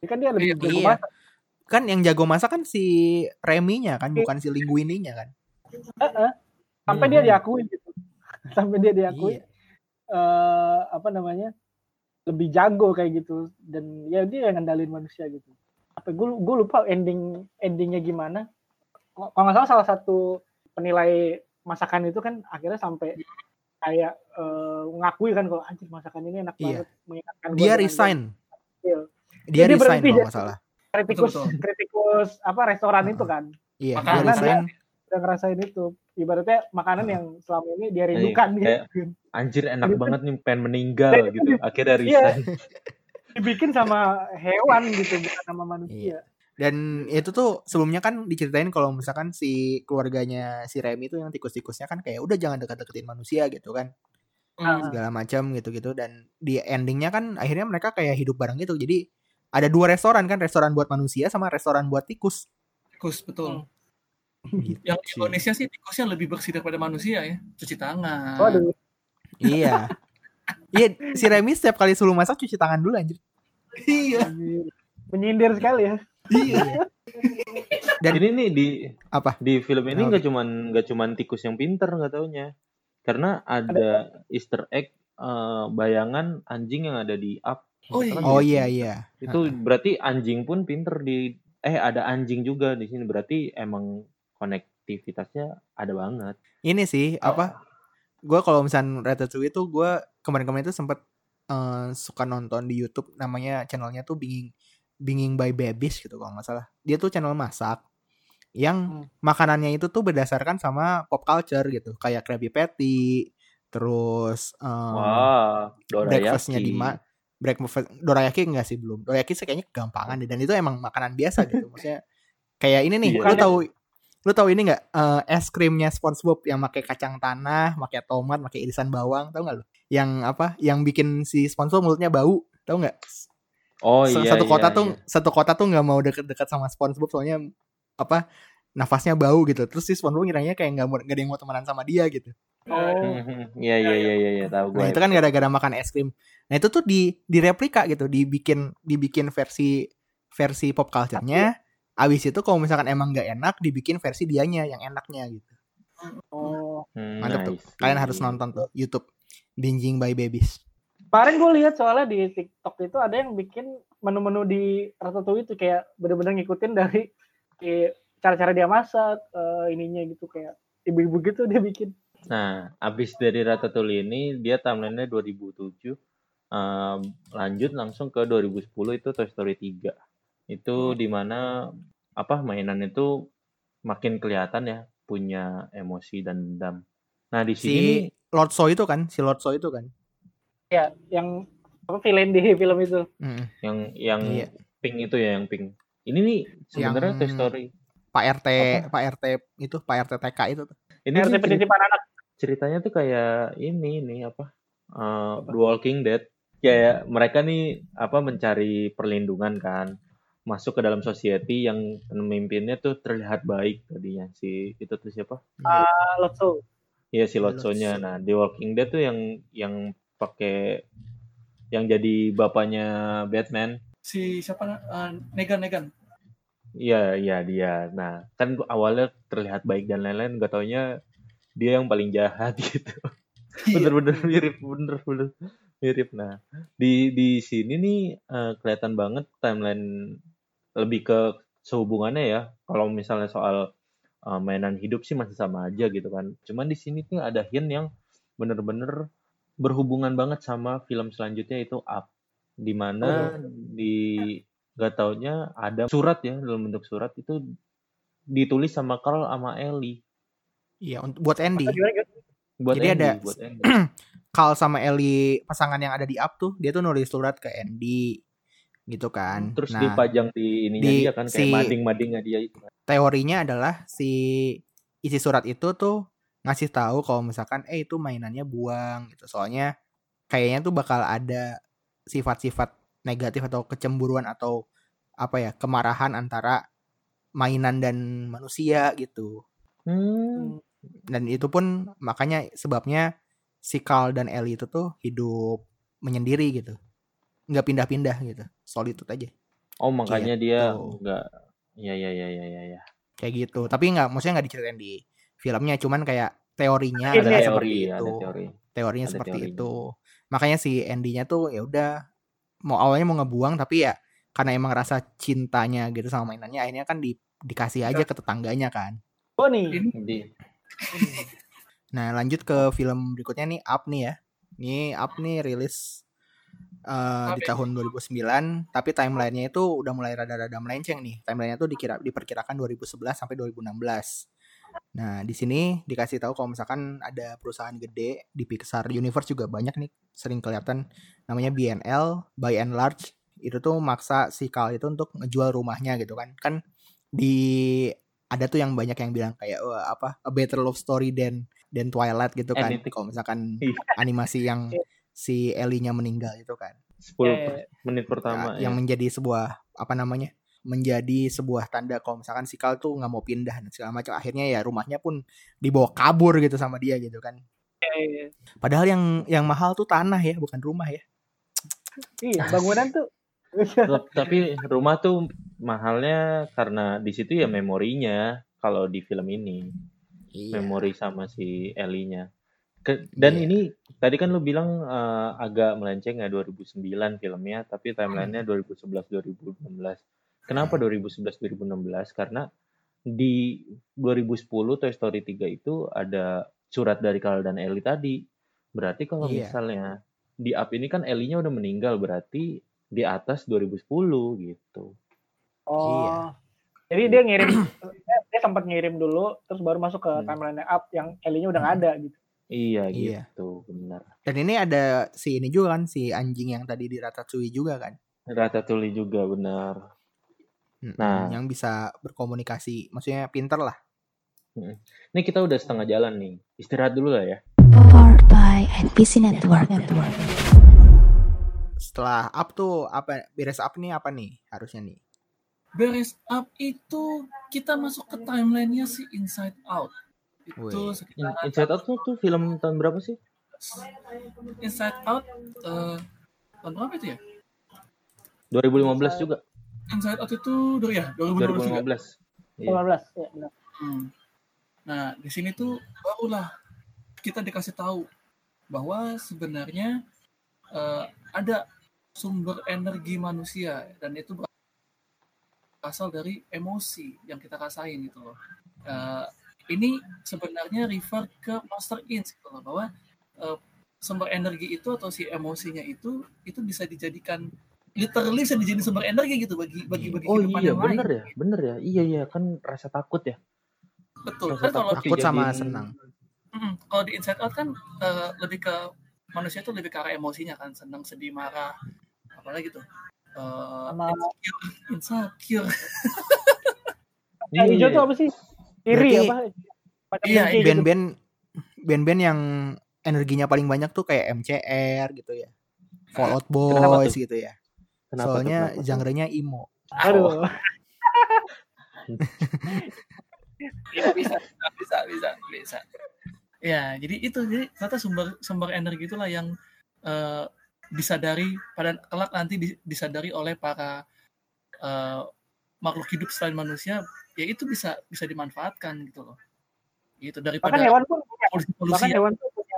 Speaker 4: Jadi kan dia lebih
Speaker 2: Iya.
Speaker 4: jago
Speaker 1: Iya.
Speaker 4: masak.
Speaker 1: Kan yang jago masak kan si Remy-nya kan, bukan si Linguini-nya kan.
Speaker 4: Heeh. Sampai dia
Speaker 3: Mhm.
Speaker 4: diakui gitu. Sampai dia diakui
Speaker 1: Iya.
Speaker 4: eh apa namanya? lebih jago kayak gitu dan ya dia yang ngendalin manusia gitu. Apa gue gue lupa ending endingnya gimana. Kalau nggak salah salah satu penilai masakan itu kan akhirnya sampai kayak eh, ngakui kan kalau anjir masakan ini enak
Speaker 1: Iya.
Speaker 4: banget mengingatkan
Speaker 1: Dia resign. Dia
Speaker 4: Jadi
Speaker 1: resign kalau nggak salah.
Speaker 4: kritikus
Speaker 2: Betul, betul.
Speaker 4: kritikus apa restoran itu kan
Speaker 1: Iya, dia
Speaker 2: Makanan
Speaker 1: resign.
Speaker 4: udah ngerasain itu ibaratnya makanan
Speaker 1: Heeh.
Speaker 4: yang selama ini dia rindukan
Speaker 3: kayak-
Speaker 4: gitu
Speaker 3: anjir enak
Speaker 4: Jadi-
Speaker 3: banget nih pengen meninggal
Speaker 4: Iya.
Speaker 3: gitu. akhirnya
Speaker 4: Iya.
Speaker 3: resign.
Speaker 4: Dibikin sama hewan gitu bukan sama manusia.
Speaker 1: Dan itu tuh sebelumnya kan diceritain kalau misalkan si keluarganya si Remy itu yang tikus-tikusnya kan kayak udah jangan dekat-deketin manusia gitu kan.
Speaker 2: Hmm.
Speaker 1: segala macam gitu-gitu. Dan di endingnya kan akhirnya mereka kayak hidup bareng gitu. Jadi ada dua restoran kan restoran buat manusia sama restoran buat tikus.
Speaker 2: Tikus betul
Speaker 1: Gitu
Speaker 2: yang
Speaker 1: sih.
Speaker 2: Indonesia sih tikusnya lebih bersih daripada manusia ya cuci tangan.
Speaker 4: Waduh.
Speaker 1: Iya. Iya si Remy setiap kali sebelum masak cuci tangan dulu anjir.
Speaker 2: Iya.
Speaker 4: Menyindir sekali ya.
Speaker 2: Iya.
Speaker 1: Dan-
Speaker 3: ini nih di
Speaker 1: apa?
Speaker 3: di film ini nggak cuman nggak cuman tikus yang pinter nggak taunya. Karena ada Easter egg eh, bayangan anjing yang ada di up.
Speaker 2: Oh, iya.
Speaker 1: oh iya iya.
Speaker 3: Itu berarti anjing pun pinter di eh ada anjing juga di sini. Berarti emang konektivitasnya ada banget.
Speaker 1: Ini sih apa gue kalau misalnya Ratatouille itu gue kemarin-kemarin itu sempet eh, suka nonton di YouTube namanya channelnya tuh Binging Binging by Babies gitu kalau nggak salah. Dia tuh channel masak yang
Speaker 4: Hmm.
Speaker 1: makanannya itu tuh berdasarkan sama pop culture gitu. Kayak Krabby Patty terus eh,
Speaker 3: wah
Speaker 1: breakfastnya
Speaker 3: dorayaki.
Speaker 1: di mana breakfast dorayaki enggak sih belum. Dorayaki sih kayaknya kegampangan deh dan itu emang makanan biasa gitu. Maksudnya kayak ini nih
Speaker 3: Iya.
Speaker 1: lu tahu lu tahu ini nggak Eh, es krimnya SpongeBob yang pakai kacang tanah pakai tomat pakai irisan bawang tahu nggak lu yang apa yang bikin si SpongeBob mulutnya bau tahu nggak
Speaker 3: oh iya
Speaker 1: satu kota
Speaker 3: iya,
Speaker 1: tuh
Speaker 3: iya.
Speaker 1: satu kota tuh nggak mau deket-deket sama SpongeBob soalnya apa nafasnya bau gitu terus si SpongeBob ngiranya kayak nggak mau nggak ada yang mau temenan sama dia gitu
Speaker 4: oh
Speaker 3: iya iya iya iya iya tahu gue
Speaker 1: Nah itu kan gara-gara makan es krim. Nah itu tuh di direplika gitu, dibikin dibikin versi versi pop culture-nya. Abis itu kalau misalkan emang nggak enak, dibikin versi dianya yang enaknya gitu.
Speaker 4: oh
Speaker 3: Hmm,
Speaker 1: Mantep tuh.
Speaker 3: nice.
Speaker 1: Kalian harus nonton tuh YouTube Binging by Babies.
Speaker 4: kemarin gue lihat soalnya di TikTok itu ada yang bikin menu-menu di Ratatouille itu kayak bener-bener ngikutin dari cara-cara dia masak eh, ininya gitu kayak ibu-ibu gitu dia bikin
Speaker 3: Nah, abis dari Ratatouille ini dia timelinenya 2007. Ehm, lanjut langsung ke 2010 itu Toy Story 3. Itu di mana apa mainan itu makin kelihatan ya punya emosi dan dendam. Nah di sini
Speaker 1: Si
Speaker 3: nih,
Speaker 1: Lord So itu kan, si Lord So itu kan.
Speaker 4: ya yang apa villain di film itu
Speaker 1: Mm.
Speaker 3: yang yang
Speaker 1: Iya.
Speaker 3: pink itu ya yang pink. Ini nih sebenarnya
Speaker 1: Yang-
Speaker 3: Toy Story.
Speaker 1: Pak RT, Pak RT itu, Pak RT TK itu.
Speaker 3: Ini
Speaker 4: RT penitipan anak
Speaker 3: ceritanya tuh kayak ini nih apa eh, The Walking Dead kayak mereka nih apa mencari perlindungan kan masuk ke dalam society yang pemimpinnya tuh terlihat baik tadinya. Si itu tuh siapa?
Speaker 4: Uh, Lotso.
Speaker 3: Ya si
Speaker 1: Lotso.
Speaker 3: Lotso-nya. Nah The Walking Dead tuh yang yang pakai yang jadi bapaknya Batman.
Speaker 2: Si siapa uh, Negan Negan.
Speaker 3: Iya, iya dia. Nah, kan awalnya terlihat baik dan lain-lain, gak taunya dia yang paling jahat gitu.
Speaker 2: Iya.
Speaker 3: bener-bener mirip bener-bener mirip. Nah di di sini nih eh, kelihatan banget timeline lebih ke sehubungannya ya. Kalau misalnya soal eh, mainan hidup sih masih sama aja gitu kan. Cuman di sini tuh ada hint yang bener-bener berhubungan banget sama film selanjutnya itu Up. Di mana di gak taunya ada surat ya dalam bentuk surat itu ditulis sama Carl sama Ellie.
Speaker 1: Iya, untuk buat Andy.
Speaker 3: Buat
Speaker 1: Jadi
Speaker 3: Andy,
Speaker 1: ada-
Speaker 3: buat Andy.
Speaker 1: Carl sama Ellie pasangan yang ada di Up tuh, dia tuh nulis surat ke Andy gitu kan.
Speaker 3: terus
Speaker 1: nah,
Speaker 3: dipajang di ininya
Speaker 1: di
Speaker 3: dia kan kayak
Speaker 1: si-
Speaker 3: mading-madingnya dia itu
Speaker 1: teorinya adalah si isi surat itu tuh ngasih tahu kalau misalkan eh itu mainannya buang gitu. Soalnya kayaknya tuh bakal ada sifat-sifat negatif atau kecemburuan atau apa ya, kemarahan antara mainan dan manusia gitu.
Speaker 3: Hmm.
Speaker 1: Dan itu pun makanya sebabnya si Carl dan Ellie itu tuh hidup menyendiri gitu. Nggak pindah-pindah gitu. Solitude aja.
Speaker 3: Oh makanya dia
Speaker 1: Gitu.
Speaker 3: nggak ya ya ya ya ya ya.
Speaker 1: kayak gitu tapi nggak maksudnya nggak diceritain di filmnya cuman kayak teorinya
Speaker 4: Ada
Speaker 3: Ada
Speaker 1: adalah
Speaker 3: teori,
Speaker 1: seperti
Speaker 3: ada
Speaker 1: itu
Speaker 3: teori.
Speaker 1: teorinya
Speaker 3: ada
Speaker 1: seperti
Speaker 3: teorinya.
Speaker 1: itu makanya si Andy-nya tuh ya udah mau awalnya mau ngebuang tapi ya karena emang rasa cintanya gitu sama mainannya akhirnya kan di, dikasih aja ke tetangganya kan
Speaker 4: Oh nih.
Speaker 1: Nah lanjut ke film berikutnya nih Up nih ya ini Up nih rilis uh, di tahun 2009 tapi timelinenya itu udah mulai rada-rada melenceng nih. Timelinenya tuh dikira diperkirakan 2011 sampai 2016 nah di sini dikasih tahu kalau misalkan ada perusahaan gede di Pixar Universe juga banyak nih sering kelihatan. Namanya BNL by and large itu tuh maksa si Carl itu untuk ngejual rumahnya gitu kan. Kan di ada tuh yang banyak yang bilang kayak Wah, apa a better love story than than Twilight gitu kan. kalau misalkan
Speaker 3: Iya.
Speaker 1: animasi yang si Ellie-nya meninggal itu kan.
Speaker 3: 10
Speaker 4: Eh,
Speaker 3: menit pertama
Speaker 1: Ya, yang
Speaker 3: ya.
Speaker 1: menjadi sebuah apa namanya menjadi sebuah tanda kalau misalkan si Carl tuh nggak mau pindah dan segala macam. Akhirnya ya rumahnya pun dibawa kabur gitu sama dia gitu kan.
Speaker 4: Eh,
Speaker 1: padahal yang yang mahal tuh tanah ya bukan rumah ya.
Speaker 4: Iya, bangunan tuh.
Speaker 3: Tapi rumah tuh mahalnya karena di situ ya memorinya kalau di film ini.
Speaker 1: Iya.
Speaker 3: Memori sama si Ellie-nya. Ke- Dan
Speaker 1: Iya.
Speaker 3: ini tadi kan lu bilang eh, agak melenceng ya 2009 filmnya, tapi timelinenya 2011-2016. Kenapa 2011-2016? Karena di 2010 Toy Story 3 itu ada surat dari Carl dan Ellie tadi. Berarti kalau
Speaker 1: Iya.
Speaker 3: misalnya di up ini kan Ellie-nya udah meninggal, berarti di atas 2010 gitu.
Speaker 4: Oh.
Speaker 1: Iya.
Speaker 4: Jadi dia ngirim, dia, dia sempat ngirim dulu, terus baru masuk ke
Speaker 3: Hmm.
Speaker 4: timeline up yang Ellie-nya udah nggak ada gitu.
Speaker 3: Iya
Speaker 1: Iya.
Speaker 3: gitu, benar.
Speaker 1: dan ini ada si ini juga kan si anjing yang tadi di Ratatouille juga kan
Speaker 3: Ratatouille juga benar. Nah.
Speaker 1: yang bisa berkomunikasi maksudnya pinter lah
Speaker 3: Ini kita udah setengah jalan nih. Istirahat dulu lah ya.
Speaker 5: Powered by NPC Network. Network.
Speaker 1: setelah up tuh apa beres up nih apa nih harusnya nih
Speaker 2: beres up itu kita masuk ke timelinenya si Inside Out. Itu sekitar
Speaker 3: In- Inside Out tuh, tuh film tahun berapa sih?
Speaker 2: Inside Out eh tahun berapa itu ya?
Speaker 3: 2015 juga.
Speaker 2: Inside Out itu dari ya 2012 juga.
Speaker 3: 2015. Iya.
Speaker 4: 15 ya benar.
Speaker 2: Hmm. Nah, di sini tuh barulah kita dikasih tahu bahwa sebenarnya eh, ada sumber energi manusia dan itu berasal dari emosi yang kita rasain gitu loh. Eh, ini sebenarnya refer ke Monster Inc gitu loh bahwa eh, sumber energi itu atau si emosinya itu itu bisa dijadikan literally bisa dijadikan sumber energi gitu bagi bagi bagi
Speaker 3: Oh
Speaker 2: kehidupan
Speaker 3: iya,
Speaker 2: yang lain.
Speaker 3: bener ya, bener ya. Iya iya, kan rasa takut ya.
Speaker 2: Betul.
Speaker 3: Rasa
Speaker 2: Kan kalau
Speaker 1: takut sama
Speaker 3: dijadiin-
Speaker 1: senang
Speaker 2: Mm, kalau di Inside Out kan eh, lebih ke manusia itu lebih ke arah emosinya kan, senang, sedih, marah, apalagi tuh. Eh,
Speaker 4: Sama-
Speaker 2: insecure, insecure.
Speaker 4: Yang
Speaker 3: Iya,
Speaker 4: hijau tuh apa sih? Iri
Speaker 1: Berarti-
Speaker 4: apa? Macam
Speaker 2: Iya,
Speaker 4: benci gitu.
Speaker 1: band-band band-band yang energinya paling banyak tuh kayak MCR gitu ya Fall Out Boys gitu ya
Speaker 3: Kenapa tuh,
Speaker 1: soalnya
Speaker 3: kenapa
Speaker 1: genre-nya emo
Speaker 4: Aduh.
Speaker 2: Iya, bisa, bisa, bisa, bisa. Ya, jadi itu jadi ternyata sumber sumber energi itulah yang eh, disadari pada kelak nanti di- disadari oleh para eh, makhluk hidup selain manusia, ya itu bisa bisa dimanfaatkan gitu loh. Gitu
Speaker 4: Bahkan
Speaker 2: daripada
Speaker 4: hewan pun punya.
Speaker 2: Polusi-polusi
Speaker 4: bahkan
Speaker 2: ya.
Speaker 4: hewan tuh punya,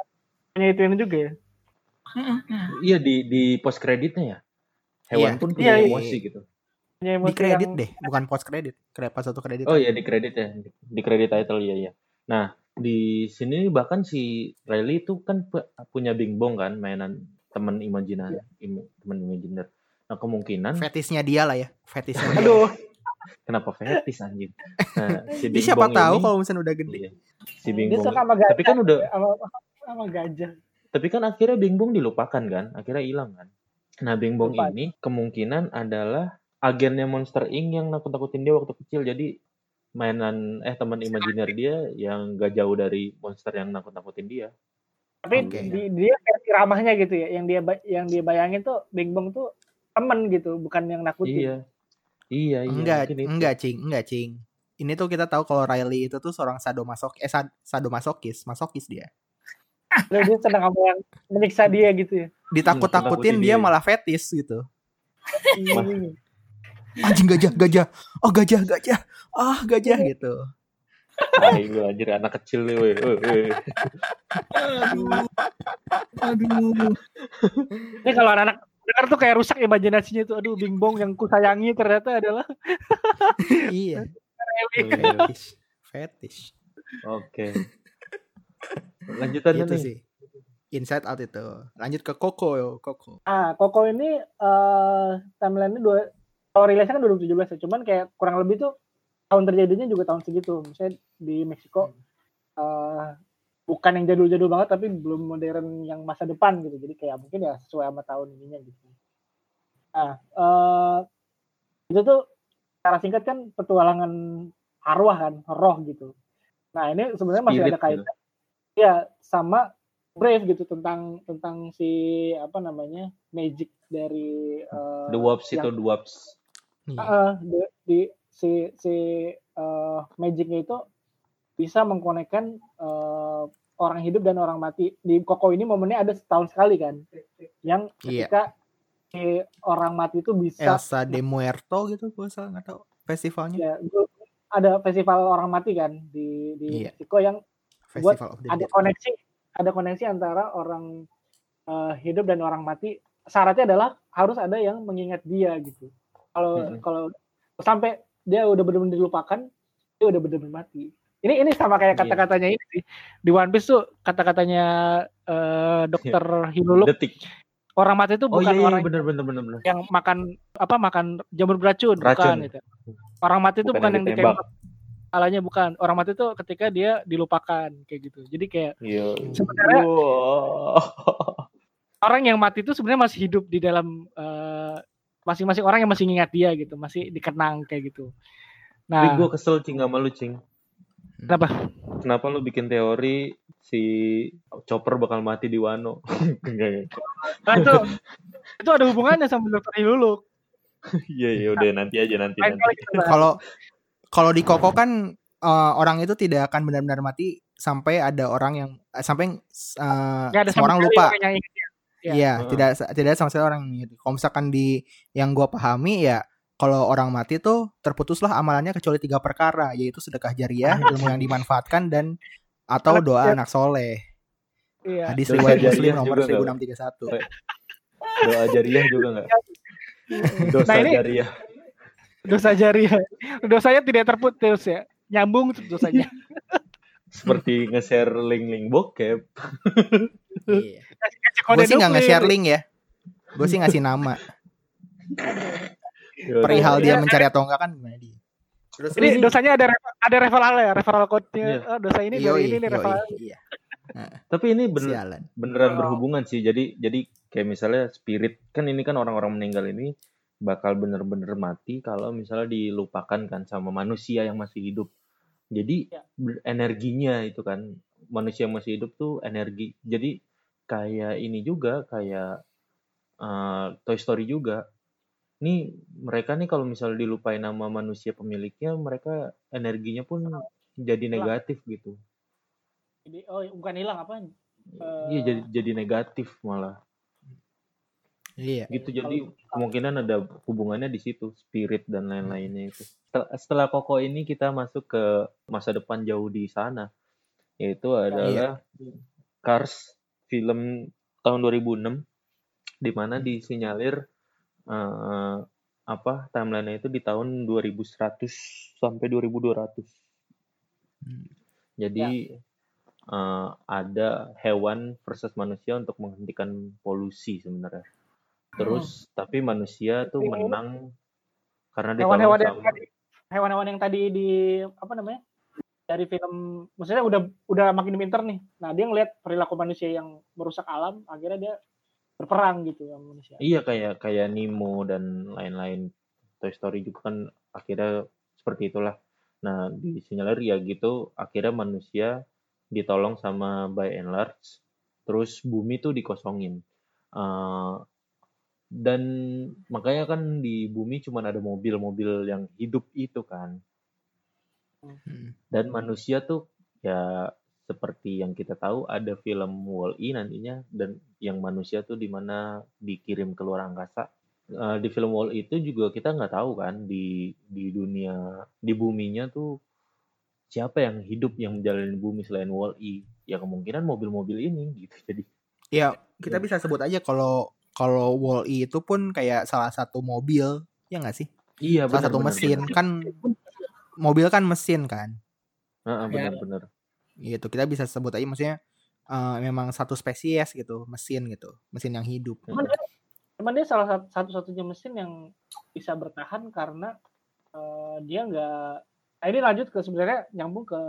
Speaker 4: punya itu ini juga ya.
Speaker 3: Iya di di post kreditnya ya. Hewan
Speaker 1: Iya,
Speaker 3: pun
Speaker 4: iya,
Speaker 3: punya
Speaker 4: iya.
Speaker 3: emosi gitu.
Speaker 4: Punya
Speaker 1: Di
Speaker 4: emosi
Speaker 1: kredit
Speaker 4: yang-
Speaker 1: deh, bukan post kredit. Kredit pas satu kredit.
Speaker 3: Oh iya di kredit ya, di, di kredit title ya ya. Nah di sini bahkan si Riley itu kan pu- punya Bing Bong kan mainan teman imajiner, im- teman imajiner. Nah kemungkinan
Speaker 1: Fetisnya dia lah ya, fetisnya.
Speaker 4: Aduh,
Speaker 3: kenapa fetis anjing? Nah si Bing
Speaker 1: siapa
Speaker 3: Bong
Speaker 1: tahu
Speaker 3: ini,
Speaker 1: kalau misalnya udah gede.
Speaker 3: iya, si Bing
Speaker 4: dia
Speaker 3: Bong.
Speaker 4: suka sama gajah.
Speaker 3: Tapi kan udah,
Speaker 4: sama, sama gajah.
Speaker 3: tapi kan akhirnya Bing Bong dilupakan kan, akhirnya hilang kan. Nah Bing Bong
Speaker 4: Lupa.
Speaker 3: ini kemungkinan adalah agennya Monster Inc yang nakut-nakutin dia waktu kecil. Jadi mainan eh teman imajiner dia yang gak jauh dari monster yang nakut-nakutin dia.
Speaker 4: Tapi
Speaker 1: Oke.
Speaker 4: di- dia versi ramahnya gitu ya. Yang dia yang dia bayangin tuh Bing Bong tuh temen gitu, bukan yang nakutin.
Speaker 3: Iya. Iya, iya.
Speaker 1: enggak, enggak, Cing, enggak, Cing. Ini tuh kita tahu kalau Riley itu tuh seorang sadomasok eh sad- sadomasokis, masokis dia.
Speaker 4: Lalu dia senang sama yang menyiksa dia gitu ya.
Speaker 1: Ditakut-takutin
Speaker 3: Nakut-nakutin
Speaker 1: dia
Speaker 3: dia.
Speaker 1: malah fetis gitu.
Speaker 4: Iya.
Speaker 1: Anjing gajah, gajah. Oh, gajah, gajah. Ah, gajah gitu.
Speaker 3: Tai lu anjir anak kecil nih, weh. Weh, weh.
Speaker 2: Aduh. Aduh.
Speaker 4: Ini kalau anak-anak dengar tuh kayak rusak imajinasinya tuh. Aduh, Bing Bong yang kusayangi ternyata adalah
Speaker 1: iya,
Speaker 3: Iya.
Speaker 1: fetish. Fetish.
Speaker 3: Oke. Lanjutan
Speaker 1: Gitu
Speaker 3: nih.
Speaker 1: sih. Inside Out itu. Lanjut ke Coco, yo, Coco.
Speaker 4: Ah, Koko ini eh timeline-nya dua kalau rilisnya kan 2017 ya, cuman kayak kurang lebih tuh tahun terjadinya juga tahun segitu. Misalnya di Meksiko eh bukan yang jadul-jadul banget tapi belum modern yang masa depan gitu. Jadi kayak mungkin ya sesuai sama tahun ininya gitu. Nah, eh itu tuh secara singkat kan petualangan arwah kan, roh gitu. Nah, ini sebenarnya masih
Speaker 3: Spirit
Speaker 4: ada kaitan ya sama Brave gitu tentang tentang si apa namanya magic dari eh,
Speaker 3: The Wops itu The Wops.
Speaker 4: Uh, di, di- si si uh, magicnya itu bisa mengkonekkan uh, orang hidup dan orang mati di Koko ini momennya ada setahun sekali kan yang
Speaker 1: Iya.
Speaker 4: ketika si orang mati itu bisa
Speaker 1: Elsa de Muerto gitu, gue salah nggak tahu festivalnya.
Speaker 4: ya ada festival orang mati kan di di
Speaker 1: Iya.
Speaker 4: Meksiko yang
Speaker 1: the
Speaker 4: ada koneksi ada koneksi antara orang uh, hidup dan orang mati syaratnya adalah harus ada yang mengingat dia gitu kalau
Speaker 3: Mm-mm.
Speaker 4: kalau sampai dia udah benar-benar dilupakan dia udah benar-benar mati ini ini sama kayak
Speaker 3: Iya.
Speaker 4: kata-katanya ini sih di One Piece tuh kata-katanya eh, dokter Hinuluk
Speaker 3: Detik.
Speaker 4: orang mati itu
Speaker 3: Oh
Speaker 4: bukan
Speaker 3: iya, iya
Speaker 4: orang
Speaker 3: bener bener bener bener.
Speaker 4: yang makan apa makan jamur beracun, bukan
Speaker 3: Racun.
Speaker 4: gitu. orang mati itu
Speaker 3: Bukan
Speaker 4: bukan,
Speaker 3: yang ditembak.
Speaker 4: alanya bukan orang mati itu ketika dia dilupakan kayak gitu jadi kayak
Speaker 3: Iya.
Speaker 4: sebenarnya
Speaker 3: Wow.
Speaker 4: orang yang mati itu sebenarnya masih hidup di dalam eh, masing-masing orang yang masih ingat dia gitu, masih dikenang kayak gitu. Nah,
Speaker 3: gue kesel cing sama lu cing.
Speaker 4: Kenapa?
Speaker 3: Kenapa lu bikin teori si Chopper bakal mati di Wano? Enggak ya.
Speaker 4: Nah, itu itu ada hubungannya sama Dokter Hiluluk.
Speaker 3: Iya iya udah nanti aja nanti.
Speaker 1: Kalau kalau di Koko kan eh, orang itu tidak akan benar-benar mati sampai ada orang yang eh, sampai
Speaker 4: Nggak ada
Speaker 1: semua orang lupa.
Speaker 4: Iya.
Speaker 1: Iya,
Speaker 3: Heeh.
Speaker 1: tidak tidak ada sama sekali orang yang. Kalau misalkan di yang gua pahami ya kalau orang mati tuh terputuslah amalannya kecuali tiga perkara yaitu sedekah jariah, ilmu yang dimanfaatkan dan atau
Speaker 4: Anak
Speaker 1: doa anak soleh.
Speaker 4: Iya.
Speaker 1: Hadis riwayat Muslim
Speaker 3: jariah
Speaker 1: nomor
Speaker 3: juga nggak?
Speaker 1: 1631.
Speaker 3: Doa jariah juga nggak? Dosa
Speaker 4: Nah, ini-
Speaker 3: jariah.
Speaker 4: Dosa jariah. Dosanya tidak terputus ya. Nyambung dosanya.
Speaker 3: Seperti nge-share link-link bokep.
Speaker 1: Iya. Gue sih nggak nge-share link ya. Gue sih ngasih nama.
Speaker 3: Yaudah.
Speaker 1: Perihal dia
Speaker 4: Iya.
Speaker 1: mencari atau enggak kan gimana dia. Terus
Speaker 4: Ini dosanya ada ada referral ya, referral code-nya.
Speaker 3: Iya.
Speaker 4: Oh, dosa ini
Speaker 1: Yoi,
Speaker 4: dari ini nih referral.
Speaker 1: iya.
Speaker 3: Tapi ini bener,
Speaker 1: Sialan.
Speaker 3: beneran
Speaker 4: Oh.
Speaker 3: berhubungan sih. Jadi jadi kayak misalnya spirit kan ini kan orang-orang meninggal ini bakal bener-bener mati kalau misalnya dilupakan kan sama manusia yang masih hidup. Jadi
Speaker 4: Ya.
Speaker 3: energinya itu kan manusia yang masih hidup tuh energi. Jadi kayak ini juga kayak eh, Toy Story juga. Nih mereka nih kalau misalnya dilupain nama manusia pemiliknya, mereka energinya pun jadi
Speaker 4: Hilang.
Speaker 3: negatif gitu.
Speaker 4: Jadi oh bukan hilang apa?
Speaker 3: Iya jadi jadi negatif malah.
Speaker 1: Iya.
Speaker 3: gitu jadi kemungkinan ada hubungannya di situ spirit dan lain-lainnya itu setelah, setelah koko ini kita masuk ke masa depan jauh di sana yaitu adalah Cars film tahun 2006 di mana disinyalir eh, apa timeline itu di tahun 2100 sampai 2200.
Speaker 1: Hmm.
Speaker 3: Jadi eh, ada hewan versus manusia untuk menghentikan polusi sebenarnya. Terus tapi manusia tuh
Speaker 4: ini
Speaker 3: menang karena ditolong
Speaker 4: Hewan-hewan yang
Speaker 3: sama
Speaker 4: tadi hewan-hewan yang tadi di apa namanya? dari film maksudnya udah udah makin pinter nih. Nah, dia ngeliat perilaku manusia yang merusak alam, akhirnya dia berperang gitu sama manusia.
Speaker 3: Iya kayak kayak Nemo dan lain-lain Toy Story juga kan akhirnya seperti itulah. Nah disinyalir ya gitu akhirnya manusia ditolong sama by and large terus bumi tuh dikosongin. Eh, dan makanya kan di bumi cuma ada mobil-mobil yang hidup itu kan.
Speaker 1: Hmm.
Speaker 3: Dan manusia tuh ya seperti yang kita tahu ada film Wall-E nantinya dan yang manusia tuh di mana dikirim ke luar angkasa. Eh, di film Wall-E itu juga kita nggak tahu kan di di dunia di buminya tuh siapa yang hidup yang menjalani bumi selain Wall-E. Ya kemungkinan mobil-mobil ini gitu. Jadi
Speaker 1: Ya, kita bisa sebut aja kalau kalau Wall-E itu pun kayak salah satu mobil, ya nggak sih?
Speaker 3: iya
Speaker 1: Salah
Speaker 3: benar
Speaker 1: satu
Speaker 3: benar.
Speaker 1: mesin
Speaker 3: benar.
Speaker 1: kan mobil kan mesin kan.
Speaker 3: Heeh, benar-benar.
Speaker 1: Gitu. Kita bisa sebut aja maksudnya eh, memang satu spesies gitu, mesin gitu, mesin yang hidup.
Speaker 4: Cuman dia, cuman dia salah satu- satu-satunya mesin yang bisa bertahan karena eh, dia nggak. Nah, ini lanjut ke sebenarnya nyambung ke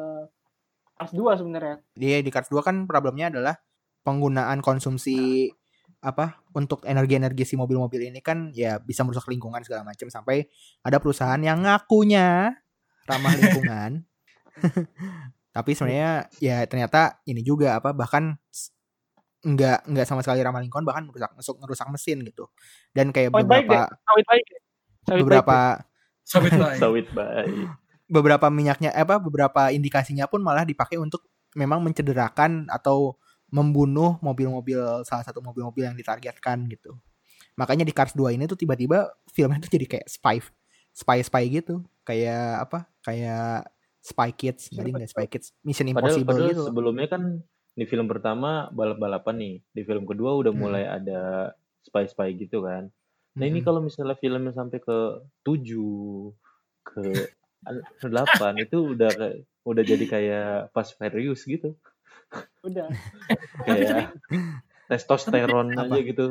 Speaker 4: Cars 2 sebenarnya.
Speaker 1: Dia di Cars 2 kan problemnya adalah penggunaan konsumsi apa untuk energi-energi si mobil-mobil ini kan ya bisa merusak lingkungan segala macam sampai ada perusahaan yang ngakunya ramah lingkungan. Tapi sebenarnya ya ternyata ini juga apa bahkan nggak nggak sama sekali ramah lingkungan bahkan merusak ngerusak, ngerusak mesin gitu. Dan kayak
Speaker 4: Sawit baik
Speaker 1: beberapa
Speaker 4: Sawit baik. Sawit
Speaker 1: beberapa
Speaker 2: Sawit baik.
Speaker 3: Sawit baik.
Speaker 1: beberapa minyaknya eh, apa beberapa indikasinya pun malah dipakai untuk memang mencederakan atau membunuh mobil-mobil salah satu mobil-mobil yang ditargetkan gitu. Makanya di Cars 2 ini tuh tiba-tiba filmnya tuh jadi kayak spy spy spy gitu. Kayak apa? Kayak Spy Kids, jadi nggak Spy Kids, Mission
Speaker 3: Padahal,
Speaker 1: Impossible
Speaker 3: padahal
Speaker 1: gitu.
Speaker 3: sebelumnya kan di film pertama balap-balapan nih. Di film kedua udah
Speaker 1: Hmm.
Speaker 3: mulai ada spy-spy gitu kan. Nah ini
Speaker 1: Mm-mm.
Speaker 3: kalau misalnya filmnya sampai ke 7 ke 8 itu udah udah jadi kayak Fast Furious gitu.
Speaker 4: Udah.
Speaker 3: Kayak testosteron
Speaker 1: Apa?
Speaker 3: aja gitu.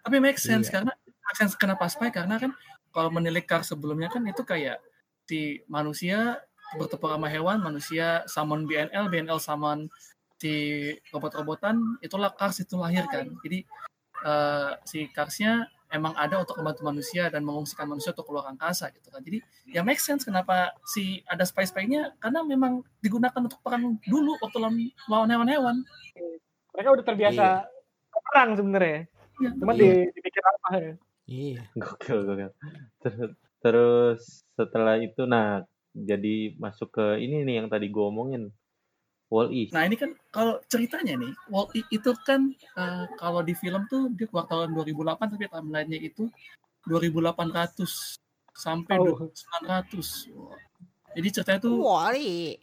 Speaker 2: Tapi make sense
Speaker 1: Iya.
Speaker 2: karena make sense kenapa spy karena kan kalau menilik Cars sebelumnya kan itu kayak si manusia bertepuk sama hewan, manusia summon BNL, BNL summon si robot-robotan, itulah Cars itu lahir kan. Jadi eh, si Carsnya emang ada untuk membantu manusia dan mengungsikan manusia untuk keluar angkasa gitu kan. Jadi ya make sense kenapa si ada spy-spy-nya karena memang digunakan untuk perang dulu waktu lawan, hewan-hewan.
Speaker 4: Mereka udah terbiasa perang sebenarnya.
Speaker 2: Iya.
Speaker 4: Cuman
Speaker 1: Iya.
Speaker 4: di, dipikir apa ya?
Speaker 1: Iya.
Speaker 3: Gokil, gokil. Ter- Terus setelah itu nah jadi masuk ke ini nih yang tadi gue omongin. Wall-E.
Speaker 2: Nah ini kan kalau ceritanya nih, Wall-E itu kan eh, kalau di film tuh dia keluar tahun 2008 tapi timelinenya itu 2800 sampai
Speaker 4: Oh.
Speaker 2: 900. Wah. Jadi ceritanya tuh
Speaker 1: Wally.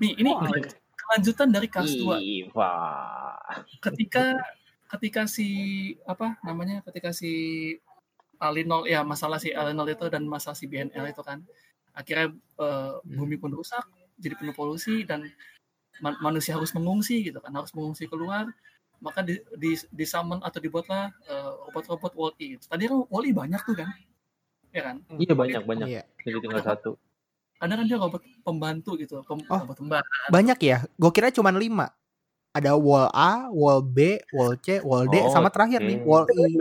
Speaker 2: nih ini
Speaker 4: Wah.
Speaker 2: kelanjutan dari Cars 2
Speaker 3: Iva.
Speaker 2: ketika ketika si apa namanya ketika si Alinol ya masalah si Alinol itu dan masalah si BNL itu kan akhirnya eh, bumi pun rusak jadi penuh polusi dan man- manusia harus mengungsi gitu kan harus mengungsi keluar maka di, di, di summon atau dibuatlah eh, robot-robot Wall-E gitu. tadi kan Wall-E banyak tuh kan ya kan
Speaker 3: Iya banyak banyak.
Speaker 1: Iya.
Speaker 3: Jadi tinggal satu.
Speaker 2: karena kan dia robot pembantu gitu pem,
Speaker 1: Oh.
Speaker 2: robot pembantu
Speaker 1: Banyak ya. Gue kira cuma 5. Ada wall A, wall B, wall C, wall D,
Speaker 3: Oh,
Speaker 1: sama terakhir
Speaker 3: oke.
Speaker 1: nih wall E.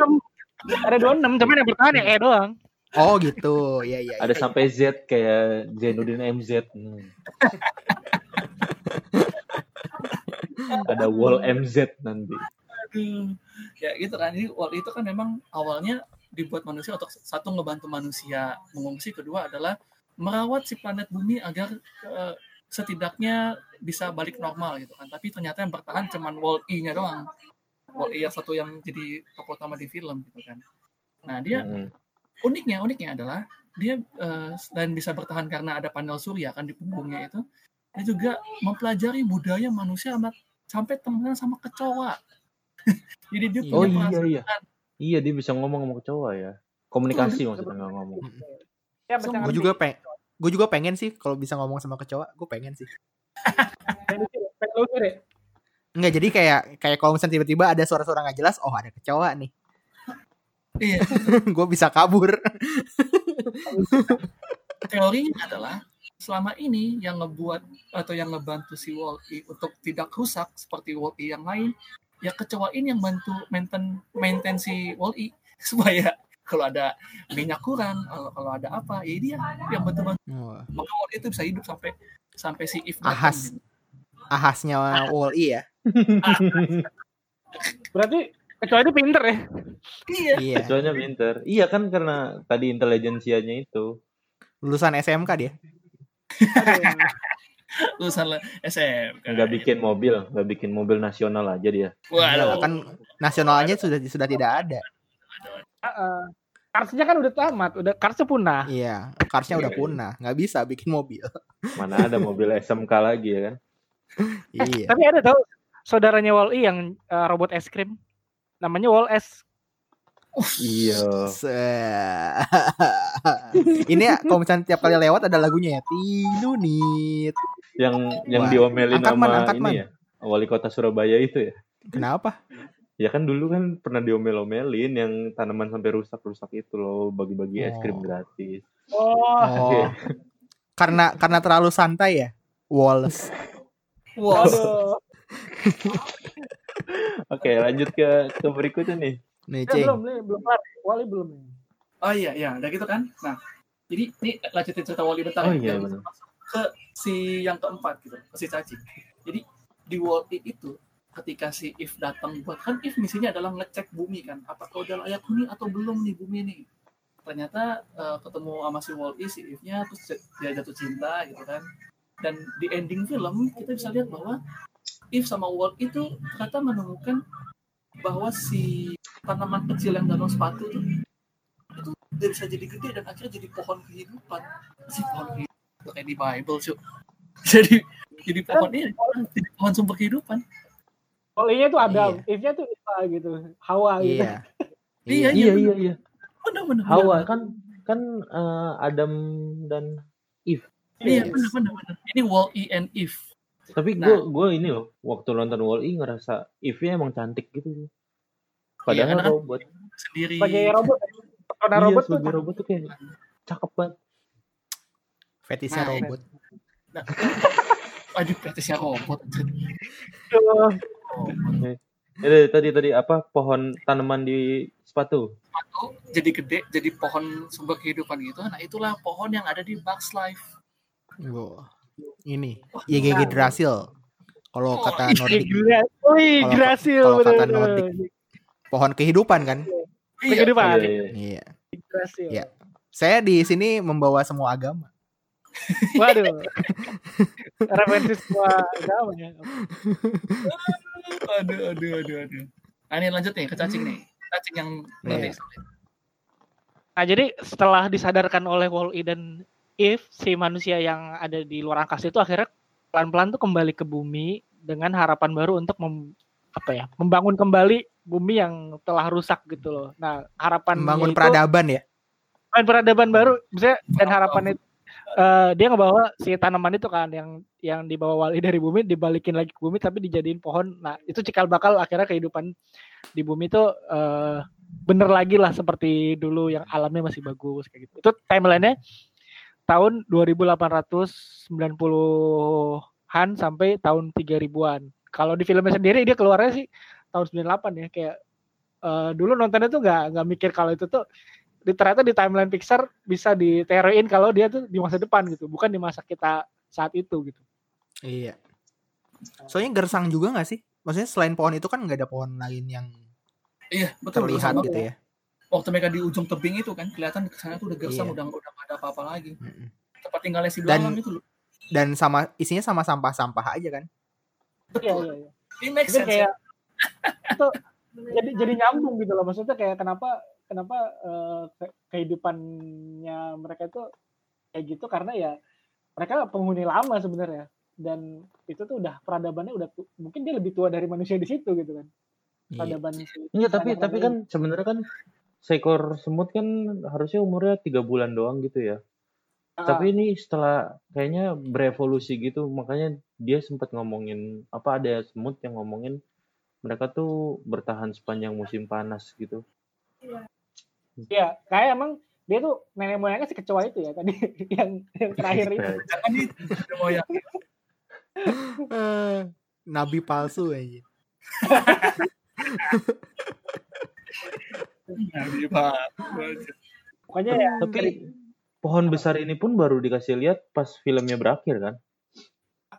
Speaker 4: Ada 26, cuman yang bertahan ya E doang.
Speaker 1: Oh gitu. Ya ya.
Speaker 3: Ada
Speaker 1: ya,
Speaker 3: sampai Z kayak Zainuddin MZ. Hmm. Ada Wall MZ nanti.
Speaker 2: Aduh. ya gitu kan jadi wall itu kan memang awalnya dibuat manusia untuk satu ngebantu manusia mengungsi kedua adalah merawat si planet bumi agar eh, setidaknya bisa balik normal gitu kan tapi ternyata yang bertahan cuman wall E nya doang wall E yang satu yang jadi tokoh utama di film gitu kan nah dia
Speaker 3: Hmm.
Speaker 2: Uniknya uniknya adalah dia eh, selain bisa bertahan karena ada panel surya kan di punggungnya itu dia juga mempelajari budaya manusia sama- sampai temenan sama kecoa. Jadi dia
Speaker 1: Iya.
Speaker 3: Oh
Speaker 2: punya
Speaker 3: iya iya.
Speaker 2: perasaan.
Speaker 3: Iya dia bisa ngomong sama kecoa ya. Komunikasi maksudnya nggak ngomong.
Speaker 4: Ya, baca
Speaker 1: Gue juga peng gue juga pengen sih kalau bisa ngomong sama kecoa, gue pengen sih. Enggak, jadi kayak kayak kalau misalnya tiba-tiba ada suara-suara nggak jelas, oh ada kecoa nih.
Speaker 2: Iya.
Speaker 1: gue bisa kabur.
Speaker 2: Teorinya adalah selama ini yang ngebuat atau yang ngebantu si Wall-E untuk tidak rusak seperti Wall-E yang lain, ya kecoa ini yang bantu maintain maintain si Wall-E supaya kalau ada minyak kurang, kalau, kalau ada apa, ya dia yang bantu-bantu.
Speaker 1: Wah,
Speaker 2: Maka Wall-E itu bisa hidup sampai sampai si If.
Speaker 1: Ahas. Ahasnya Wall-E ya.
Speaker 4: Berarti kecuali pinter ya.
Speaker 2: Iya.
Speaker 1: Iya.
Speaker 3: Kecoanya pinter. Iya kan karena tadi intelijensianya itu.
Speaker 1: Lulusan SMK dia.
Speaker 2: Lulusan lah SM.
Speaker 3: Nggak bikin mobil, nggak bikin mobil nasional aja dia.
Speaker 2: Waduh.
Speaker 1: Enggak, kan nasionalnya sudah sudah tidak ada.
Speaker 4: Heeh. Karsnya kan udah tamat, udah karsnya punah.
Speaker 1: Iya, karsnya udah punah, nggak bisa bikin mobil.
Speaker 3: Mana ada mobil SMK lagi ya kan?
Speaker 1: iya.
Speaker 4: Tapi ada tahu saudaranya Wall-E yang eh, robot es krim. Namanya Wall S.
Speaker 3: Iya.
Speaker 1: Ini ya, kalau misalnya tiap kali lewat ada lagunya ya. Tinunit.
Speaker 3: Yang yang
Speaker 1: Wah,
Speaker 3: diomelin
Speaker 1: angkat
Speaker 3: sama
Speaker 1: man, angkat
Speaker 3: ini
Speaker 1: man.
Speaker 3: ya. Wali kota Surabaya itu ya.
Speaker 1: Kenapa?
Speaker 3: Ya kan dulu kan pernah diomel-omelin yang tanaman sampai rusak-rusak itu loh, bagi-bagi es krim
Speaker 1: Oh.
Speaker 3: gratis.
Speaker 4: Oh,
Speaker 1: Oh. Karena karena terlalu santai ya. Wallace.
Speaker 2: Wow.
Speaker 3: Oke, lanjut ke ke berikutnya nih.
Speaker 1: Nih, Ceng.
Speaker 4: belum, nih, belum kelar. Wali belum.
Speaker 2: Oh iya, iya, udah gitu kan. Nah, jadi ini lanjutin cerita Wally bentar
Speaker 3: Oh
Speaker 2: ya,
Speaker 3: iya, benar.
Speaker 2: ke si yang keempat gitu, ke si cacing. Jadi di Wall-E itu ketika si If datang buat kan If misinya adalah ngecek bumi kan, apakah udah layak huni atau belum nih bumi nih. Ternyata eh, ketemu sama si Wall-E si If-nya terus dia jatuh cinta gitu kan. Dan di ending film kita bisa lihat bahwa If sama Wall itu ternyata menemukan bahwa si tanaman kecil yang dalam sepatu itu dia bisa jadi gede dan akhirnya jadi pohon kehidupan si pohon kehidupan kayak di Bible cuy jadi jadi pohon ini jadi pohon sumber kehidupan
Speaker 4: Wall-nya tuh Adam, If-nya tuh Eva gitu. Hawa gitu.
Speaker 1: Iya.
Speaker 2: Iya,
Speaker 3: Iya, iya, iya.
Speaker 2: benar benar
Speaker 3: Hawa kan kan eh, Adam dan Eve.
Speaker 2: iya
Speaker 4: Yes.
Speaker 2: benar benar benar ini Wall E and Eve
Speaker 3: Tapi
Speaker 2: Nah.
Speaker 3: gue gue ini loh, waktu nonton Wall-E ngerasa Eve-nya emang cantik gitu. Padahal
Speaker 2: karena kan-
Speaker 3: robot.
Speaker 2: sendiri
Speaker 4: Sebagai robot. Karena
Speaker 3: Iya,
Speaker 4: robot tuh
Speaker 3: robot tuh kayak cakep banget.
Speaker 1: Fetisnya
Speaker 2: Nah,
Speaker 1: robot.
Speaker 2: nah, aduh fetisnya robot
Speaker 4: tuh.
Speaker 3: Jadi tadi tadi apa pohon tanaman di sepatu?
Speaker 2: Sepatu jadi gede jadi pohon sumber kehidupan gitu nah itulah pohon yang ada di Bugs Life
Speaker 1: Wah. Ini YGG Drasil. Kalau
Speaker 2: Oh,
Speaker 1: kata Nordik, Kalau-
Speaker 4: Grasil.
Speaker 1: kalau kata. Nordik. pohon kehidupan kan?
Speaker 2: iya
Speaker 4: Kehidupan.
Speaker 3: Iya, iya.
Speaker 1: Iya.
Speaker 4: Grasil.
Speaker 1: Iya. Saya di sini membawa semua agama.
Speaker 4: Waduh. Referensi semua agama ya.
Speaker 2: aduh aduh aduh aduh nah ini lanjut nih ke cacing nih cacing yang
Speaker 1: Iya.
Speaker 4: Nah, jadi setelah disadarkan oleh Wall-E dan Eve, si manusia yang ada di luar angkasa itu akhirnya pelan-pelan tuh kembali ke bumi dengan harapan baru untuk mem- apa ya, membangun kembali bumi yang telah rusak gitu loh. Nah, harapan
Speaker 1: Membangun peradaban ya.
Speaker 4: Main peradaban baru, misalnya dan harapan itu eh, dia ngebawa si tanaman itu kan yang yang dibawa wali dari bumi dibalikin lagi ke bumi tapi dijadiin pohon. Nah itu cikal bakal akhirnya kehidupan di bumi itu eh, bener lagi lah seperti dulu yang alamnya masih bagus kayak gitu. Itu timelinenya tahun 2890-an sampai tahun 3000-an. Kalau di filmnya sendiri dia keluarnya sih tahun 98 ya kayak eh, dulu nontonnya tuh nggak nggak mikir kalau itu tuh di ternyata di timeline Pixar bisa diteroin kalau dia tuh di masa depan gitu, bukan di masa kita saat itu gitu.
Speaker 1: Iya. Soalnya gersang juga nggak sih? Maksudnya selain pohon itu kan nggak ada pohon lain yang
Speaker 2: iya betul
Speaker 1: terlihat gitu ya.
Speaker 2: waktu mereka di ujung tebing itu kan kelihatan ke sana tuh udah gersang
Speaker 1: Iya.
Speaker 2: udah udah ada apa-apa lagi tempat tinggalnya si
Speaker 1: Dan-
Speaker 2: belalang itu loh
Speaker 1: Dan sama isinya sama sampah-sampah aja kan.
Speaker 4: Iya
Speaker 2: betul
Speaker 4: iya. iya.
Speaker 2: ini make
Speaker 4: Jadi
Speaker 2: sense
Speaker 4: kayak itu jadi jadi nyambung gitu loh maksudnya kayak kenapa kenapa eh, ke- kehidupannya mereka itu kayak gitu karena ya mereka penghuni lama sebenarnya dan itu tuh udah peradabannya udah tu- mungkin dia lebih tua dari manusia di situ gitu kan
Speaker 1: Iya.
Speaker 4: peradaban
Speaker 3: Iya tapi
Speaker 4: Anak
Speaker 3: tapi
Speaker 4: lain.
Speaker 3: kan sebenarnya kan seekor semut kan harusnya umurnya tiga bulan doang gitu ya.
Speaker 4: Ah,
Speaker 3: Tapi ini setelah kayaknya berevolusi gitu, makanya dia sempat ngomongin apa ada semut yang ngomongin mereka tuh bertahan sepanjang musim panas gitu.
Speaker 4: Iya, kayak emang dia tuh nenek moyangnya si kecoa itu ya tadi yang yang terakhir itu.
Speaker 2: Jangan itu moyang.
Speaker 1: Eh, nabi palsu aja.
Speaker 2: Nabi Pak.
Speaker 4: Pokoknya ya
Speaker 3: Tapi pohon besar ini pun baru dikasih lihat pas filmnya berakhir kan.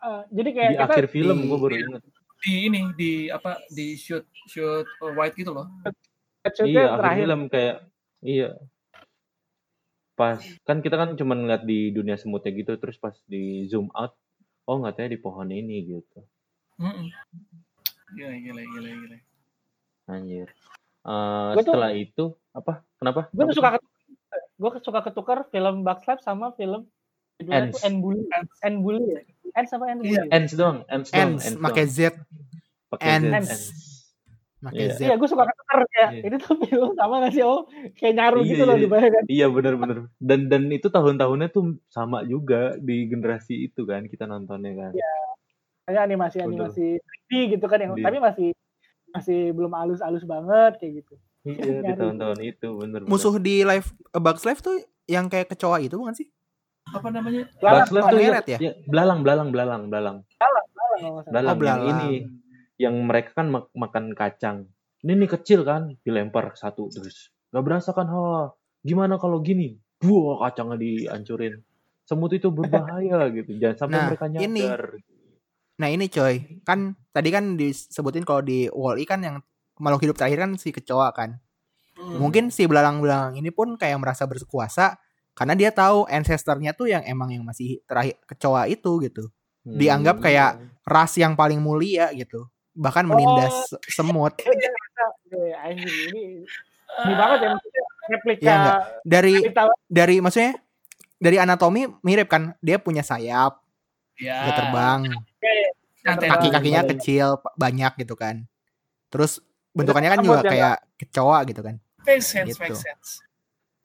Speaker 4: eh, jadi kayak
Speaker 3: Di
Speaker 4: kita
Speaker 3: akhir film
Speaker 1: di-
Speaker 3: gue baru ingat.
Speaker 2: Di ini di apa di shoot shoot white gitu loh.
Speaker 4: shootnya
Speaker 3: Iya, akhir
Speaker 4: terakhir
Speaker 3: film kayak iya. Pas kan kita kan cuma ngeliat di dunia semutnya gitu terus pas di zoom out oh nggak di pohon ini gitu.
Speaker 2: Mm-mm. Gila gila gila gila.
Speaker 3: Anjir. Eh,
Speaker 4: Gua tuh-
Speaker 3: setelah itu apa? Kenapa?
Speaker 4: gue tuh suka gue suka ketukar film Bugs Life sama film judulnya
Speaker 3: Ants.
Speaker 4: tuh End Bully End Bully ya Ants apa End Bully
Speaker 2: Iya.
Speaker 4: ya?
Speaker 3: Ends doang, ends doang,
Speaker 1: Ends,
Speaker 3: ends
Speaker 1: pakai. Z,
Speaker 3: Pakai Z,
Speaker 1: Ends.
Speaker 3: ends.
Speaker 1: pakai
Speaker 3: Iya.
Speaker 1: Z.
Speaker 4: Iya, gue suka ketukar kayak
Speaker 3: Iya.
Speaker 4: ini tuh film sama gak sih? Oh, kayak nyaru
Speaker 3: Iya,
Speaker 4: gitu loh
Speaker 3: iya.
Speaker 4: di kan.
Speaker 3: Iya benar-benar. Dan dan itu tahun-tahunnya tuh sama juga di generasi itu kan kita nontonnya kan.
Speaker 4: Iya. Kayak animasi-animasi 3D gitu kan yang tapi masih masih belum halus-halus banget kayak gitu.
Speaker 3: Iya di tahun-tahun itu bener
Speaker 1: Musuh di live A Bugs Life tuh yang kayak kecoa itu bukan sih?
Speaker 2: Apa namanya?
Speaker 4: Belalang,
Speaker 3: Bugs Life tuh ya,
Speaker 1: ya?
Speaker 3: ya, belalang, belalang, belalang, belalang,
Speaker 4: belalang salah.
Speaker 3: belalang.
Speaker 1: Oh,
Speaker 3: Yang
Speaker 1: belalang.
Speaker 3: ini, yang mereka kan mak- makan kacang. Ini nih kecil kan, dilempar satu terus. Gak berasa kan? Ha, gimana kalau gini? Buah kacangnya dihancurin. Semut itu berbahaya gitu. Jangan sampai
Speaker 1: Nah,
Speaker 3: mereka
Speaker 1: ini. Nah ini coy, kan tadi kan disebutin kalau di Wall-E kan yang makhluk hidup terakhir kan si kecoa kan.
Speaker 2: Hmm.
Speaker 1: Mungkin si belalang-belalang ini pun kayak merasa berkuasa karena dia tahu ancestornya tuh yang emang yang masih terakhir kecoa itu gitu. dianggap
Speaker 3: Hmm.
Speaker 1: kayak ras yang paling mulia gitu. Bahkan menindas semut.
Speaker 4: Eh, anjing ini ini banget ya maksudnya replika
Speaker 1: Iya, nggak? Dari dari maksudnya dari anatomi mirip kan. Dia punya sayap,
Speaker 2: Ya.
Speaker 1: dia terbang. Kaki-kakinya
Speaker 4: Iya.
Speaker 1: kecil, banyak gitu kan. Terus bentukannya kan juga kayak kecoa gitu kan.
Speaker 2: Make sense,
Speaker 1: Gitu.
Speaker 2: make sense.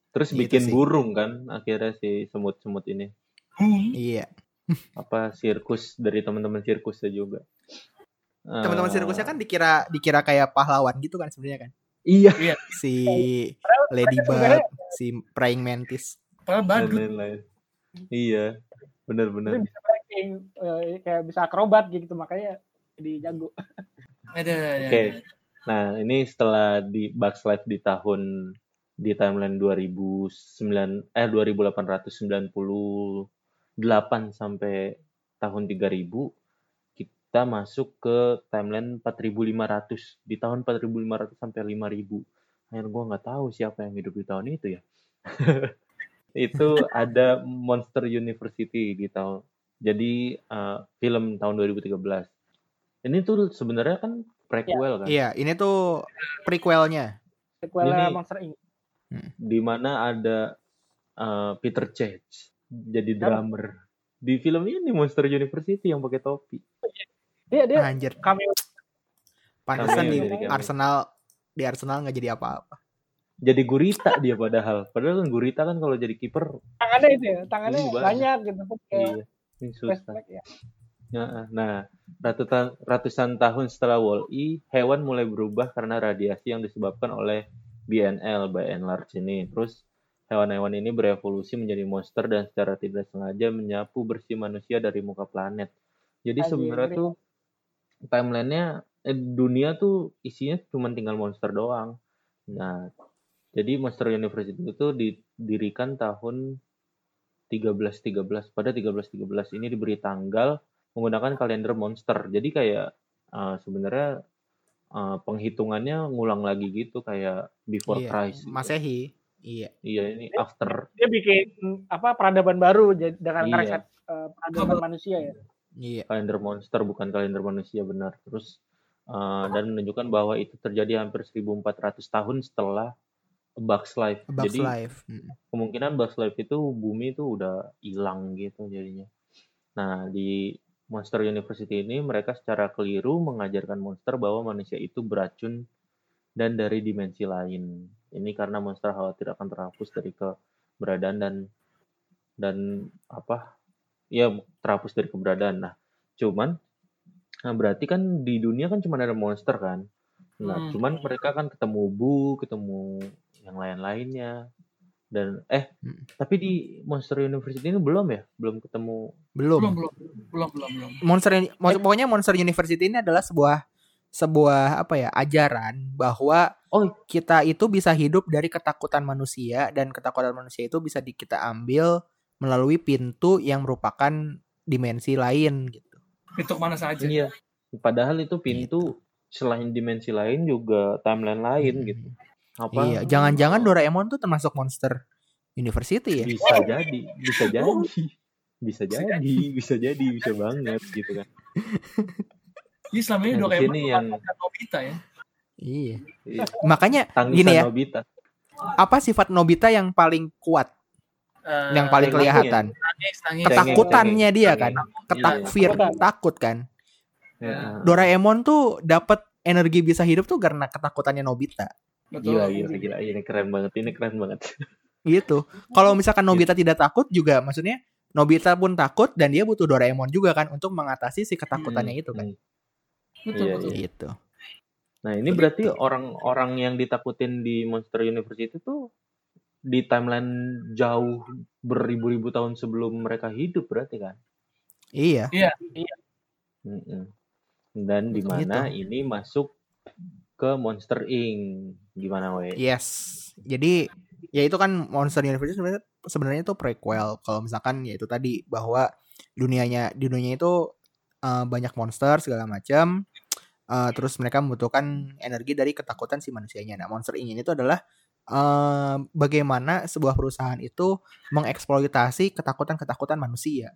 Speaker 3: Terus
Speaker 1: Gitu
Speaker 3: bikin
Speaker 1: sih.
Speaker 3: burung kan akhirnya si semut-semut ini.
Speaker 2: Hmm.
Speaker 1: Iya.
Speaker 3: Apa sirkus dari teman-teman sirkusnya juga.
Speaker 1: Teman-teman
Speaker 3: Eh,
Speaker 1: sirkusnya kan dikira dikira kayak pahlawan gitu kan sebenarnya kan.
Speaker 3: Iya.
Speaker 1: Si
Speaker 4: sebenarnya-
Speaker 1: Ladybug, si praying mantis.
Speaker 2: Padahal badut.
Speaker 3: Iya. Bener-bener.
Speaker 4: Bisa breaking eh, kayak bisa akrobat gitu makanya jadi jago.
Speaker 2: Ada,
Speaker 3: Oke.
Speaker 2: ada.
Speaker 3: Nah, ini setelah di Bugs Life di tahun di timeline 2009 eh 2898 sampai tahun 3000 kita masuk ke timeline 4500 di tahun 4500 sampai 5000 akhirnya gue nggak tahu siapa yang hidup di tahun itu ya itu ada Monster University di tahun jadi eh, film tahun 2013 ini tuh sebenarnya kan prequel kan
Speaker 1: Iya, ini tuh prequelnya.
Speaker 4: Sequelnya
Speaker 3: Ini-
Speaker 4: Monster Inc.
Speaker 3: di mana ada eh, Peter Chase jadi drummer di film ini Monster University yang pakai topi.
Speaker 4: Dia dia
Speaker 1: Anjir,
Speaker 4: cameo
Speaker 1: pantesan di
Speaker 3: cameo.
Speaker 1: Arsenal di Arsenal nggak jadi apa-apa.
Speaker 3: Jadi gurita dia padahal. Padahal kan gurita kan kalau jadi kiper
Speaker 4: tangannya itu ya, tangannya
Speaker 3: banyak.
Speaker 4: banyak gitu kayak
Speaker 3: iya, ini susah.
Speaker 4: ya.
Speaker 3: Nah, ratusan, ratusan tahun setelah Wall-E, hewan mulai berubah karena radiasi yang disebabkan oleh BNL, by and large ini. Terus hewan-hewan ini berevolusi menjadi monster dan secara tidak sengaja menyapu bersih manusia dari muka planet. Jadi sebenarnya tuh timelinenya eh, dunia tuh isinya cuma tinggal monster doang. Nah, jadi Monster University itu didirikan tahun 1313 pada 1313 ini diberi tanggal menggunakan kalender monster. Jadi kayak uh, sebenarnya uh, penghitungannya ngulang lagi gitu kayak before
Speaker 1: Iya,
Speaker 3: Christ. gitu.
Speaker 1: Masehi. Iya.
Speaker 3: Iya ini after.
Speaker 4: Dia bikin apa peradaban baru jadi dengan
Speaker 3: Iya.
Speaker 4: ngereset eh, peradaban manusia ya.
Speaker 1: Iya.
Speaker 3: kalender monster bukan kalender manusia benar. Terus uh, dan menunjukkan bahwa itu terjadi hampir 1400 tahun setelah Bug's Life.
Speaker 1: A Bug's
Speaker 3: Jadi
Speaker 1: Life. Mm.
Speaker 3: kemungkinan Bug's Life itu bumi itu udah hilang gitu jadinya. Nah, di Monster University ini mereka secara keliru mengajarkan monster bahwa manusia itu beracun dan dari dimensi lain. Ini karena monster khawatir akan terhapus dari keberadaan dan dan apa? Ya terhapus dari keberadaan. Nah, cuman nah berarti kan di dunia kan cuma ada monster kan. Nah,
Speaker 2: Hmm.
Speaker 3: cuman mereka kan ketemu Bu, ketemu yang lain-lainnya. Dan eh
Speaker 1: Hmm.
Speaker 3: tapi di Monster University ini belum ya? Belum ketemu
Speaker 1: Belum.
Speaker 2: belum belum belum belum belum
Speaker 1: Monster Mon- pokoknya Monster University ini adalah sebuah sebuah apa ya ajaran bahwa
Speaker 3: Oh.
Speaker 1: kita itu bisa hidup dari ketakutan manusia dan ketakutan manusia itu bisa di, kita ambil melalui pintu yang merupakan dimensi lain gitu.
Speaker 2: pintu mana saja
Speaker 3: Iya. Padahal itu pintu selain dimensi lain juga timeline lain
Speaker 1: Hmm.
Speaker 3: gitu. Apa?
Speaker 1: Iya, jangan-jangan Doraemon tuh termasuk Monster University ya?
Speaker 3: Bisa jadi, bisa jadi. Bisa jadi, bisa jadi, bisa banget gitu kan.
Speaker 2: Ini selama ini
Speaker 3: Nah,
Speaker 2: Doraemon cuma
Speaker 3: yang-
Speaker 2: Nobita ya.
Speaker 1: Iya.
Speaker 3: Iya.
Speaker 1: Makanya
Speaker 3: Tangisan
Speaker 1: gini ya,
Speaker 3: Nobita.
Speaker 1: apa sifat Nobita yang paling kuat,
Speaker 2: Eh,
Speaker 1: yang paling
Speaker 3: Tengeng
Speaker 1: kelihatan?
Speaker 2: tangis.
Speaker 1: Ketakutannya dia kan, ketak
Speaker 3: Iya.
Speaker 1: fear,
Speaker 4: Ketakutan.
Speaker 1: takut kan.
Speaker 3: Ya.
Speaker 1: Doraemon tuh dapat energi bisa hidup tuh karena ketakutannya Nobita.
Speaker 2: Betul.
Speaker 3: Gila, gila, gila. Ini keren banget, ini keren banget.
Speaker 1: Gitu. Kalau misalkan Nobita tidak takut juga maksudnya Nobita pun takut dan dia butuh Doraemon juga kan untuk mengatasi si ketakutannya itu kan.
Speaker 3: Hmm.
Speaker 2: Betul,
Speaker 3: Iya,
Speaker 2: betul.
Speaker 1: Gitu.
Speaker 3: Nah, ini berarti orang-orang yang ditakutin di Monster University tuh di timeline jauh beribu-ribu tahun sebelum mereka hidup berarti kan?
Speaker 1: Iya.
Speaker 3: Mm-mm. Dan di
Speaker 1: Betul.
Speaker 3: mana ini masuk ke Monster Inc. Gimana we?
Speaker 1: Yes. Jadi ya itu kan Monster University sebenarnya sebenarnya itu prequel. Kalau misalkan ya itu tadi bahwa dunianya di dunia itu eh, banyak monster segala macam. Eh, terus mereka membutuhkan energi dari ketakutan si manusianya. Nah, Monster Inc ini itu adalah eh, bagaimana sebuah perusahaan itu mengeksploitasi ketakutan-ketakutan manusia.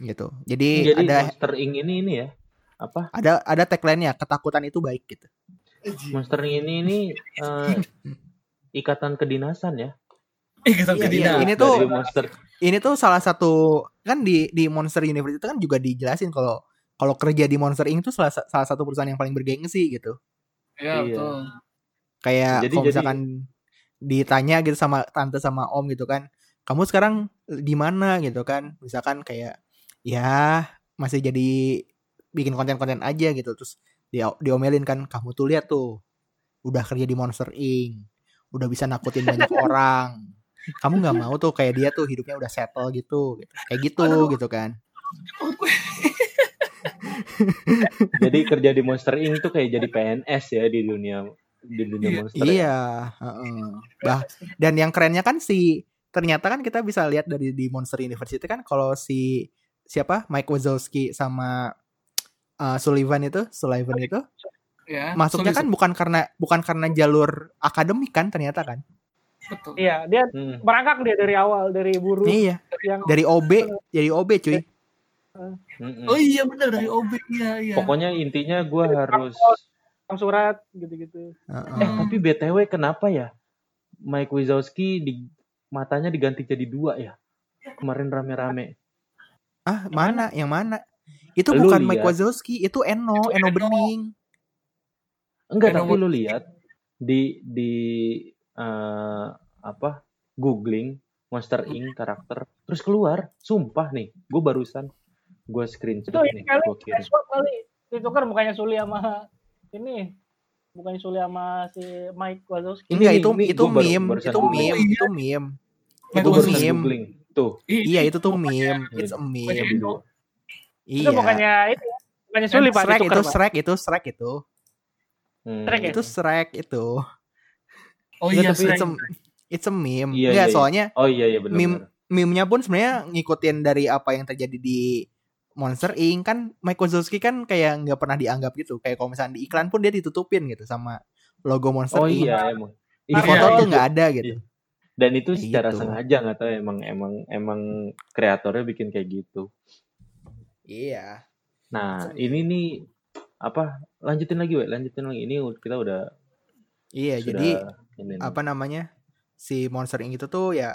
Speaker 1: Gitu. Jadi,
Speaker 3: Jadi
Speaker 1: ada
Speaker 3: Monster Inc. ini ini ya apa?
Speaker 1: ada ada tagline-nya ketakutan itu baik gitu.
Speaker 3: Monster ini ini eh, ikatan kedinasan ya.
Speaker 2: Eh, kita
Speaker 1: Iya, iya.
Speaker 2: Dina.
Speaker 1: Ini tuh-
Speaker 3: Dari Monster
Speaker 1: ini tuh salah satu kan di di Monster Universe itu kan juga dijelasin kalau kalau kerja di Monster Inc itu salah salah satu perusahaan yang paling bergengsi gitu.
Speaker 2: Iya,
Speaker 3: Iya.
Speaker 2: betul.
Speaker 1: Kayak
Speaker 3: Jadi-
Speaker 1: kalau
Speaker 3: jadi-
Speaker 1: misalkan ditanya gitu sama tante sama om gitu kan, kamu sekarang di mana gitu kan? Misalkan kayak ya masih jadi bikin konten-konten aja gitu terus dia diomelin kan kamu tuh lihat tuh udah kerja di Monster Inc udah bisa nakutin banyak orang kamu nggak mau tuh kayak dia tuh hidupnya udah settle gitu, gitu. kayak gitu
Speaker 2: Aduh.
Speaker 1: gitu kan
Speaker 3: jadi kerja di Monster Inc. tuh kayak jadi PNS ya di dunia di dunia
Speaker 2: Iya.
Speaker 3: Monster. ya.
Speaker 1: iya heeh. bah dan yang kerennya kan si ternyata kan kita bisa lihat dari di Monster University kan kalau si siapa Mike Wazowski sama uh, Sullivan itu Sullivan itu
Speaker 2: Ya.
Speaker 1: masuknya kan bukan karena bukan karena jalur akademik kan ternyata kan
Speaker 2: betul.
Speaker 4: Iya, dia
Speaker 3: Hmm.
Speaker 4: merangkak dia dari awal dari buruh
Speaker 1: iya
Speaker 4: yang
Speaker 1: dari OB jadi OB cuy
Speaker 3: Mm-mm.
Speaker 2: Oh iya benar dari OB iya iya.
Speaker 3: Pokoknya intinya gue harus.
Speaker 4: yang surat gitu-gitu.
Speaker 1: Heeh.
Speaker 3: Eh tapi btw kenapa ya Mike Wazowski di matanya diganti jadi dua ya? Kemarin rame-rame.
Speaker 1: ah mana yang mana itu
Speaker 3: Lu
Speaker 1: bukan Mike
Speaker 3: lihat.
Speaker 1: Wazowski itu Eno
Speaker 2: Itu
Speaker 1: Eno
Speaker 2: Eno.
Speaker 1: Bening
Speaker 3: Enggak,
Speaker 2: Kayak
Speaker 3: tapi lu lihat di di eh, apa googling Monster Inc karakter terus keluar, sumpah nih, gue barusan gue screenshot
Speaker 4: Itu ini
Speaker 3: nih,
Speaker 4: kali swap kali. Itu kan bukannya Suli sama ini. Bukannya Suli sama si Mike Wazowski.
Speaker 3: Ini nih,
Speaker 1: itu
Speaker 3: ini
Speaker 1: itu
Speaker 3: baru-
Speaker 1: meme itu meme
Speaker 2: iya.
Speaker 1: itu meme
Speaker 2: Mike
Speaker 1: itu meme
Speaker 3: googling. Tuh,
Speaker 1: iya itu tuh meme it's a meme
Speaker 2: Pokoknya
Speaker 3: jadi
Speaker 2: Eno.
Speaker 3: dua.
Speaker 1: Iya
Speaker 4: Itu bukannya itu. ya? Bukannya Suli Pak,
Speaker 1: Shrek itu. Shrek itu Shrek itu
Speaker 3: Hmm.
Speaker 4: Shrek ya?
Speaker 1: itu Shrek itu
Speaker 2: Oh iya,
Speaker 1: tapi it's a, it's a meme
Speaker 3: Iya,
Speaker 1: Nggak,
Speaker 3: iya, iya.
Speaker 1: soalnya
Speaker 3: Oh iya iya benar.
Speaker 1: Meme- meme-nya pun sebenarnya ngikutin dari apa yang terjadi di Monster Inc kan Mike Wazowski kan kayak nggak pernah dianggap gitu kayak kalau misalnya di iklan pun dia ditutupin gitu sama logo Monster
Speaker 3: Oh
Speaker 1: Inc
Speaker 3: iya emang.
Speaker 1: di
Speaker 3: Iya,
Speaker 1: foto
Speaker 2: iya,
Speaker 1: tuh nggak ada gitu
Speaker 3: Dan itu secara
Speaker 1: gitu.
Speaker 3: sengaja nggak tahu emang emang emang kreatornya bikin kayak gitu.
Speaker 1: Iya
Speaker 3: Nah ini nih apa lanjutin lagi we lanjutin lagi ini kita udah
Speaker 1: iya
Speaker 3: sudah
Speaker 1: jadi
Speaker 3: ini
Speaker 1: apa namanya si Monster Inc itu tuh ya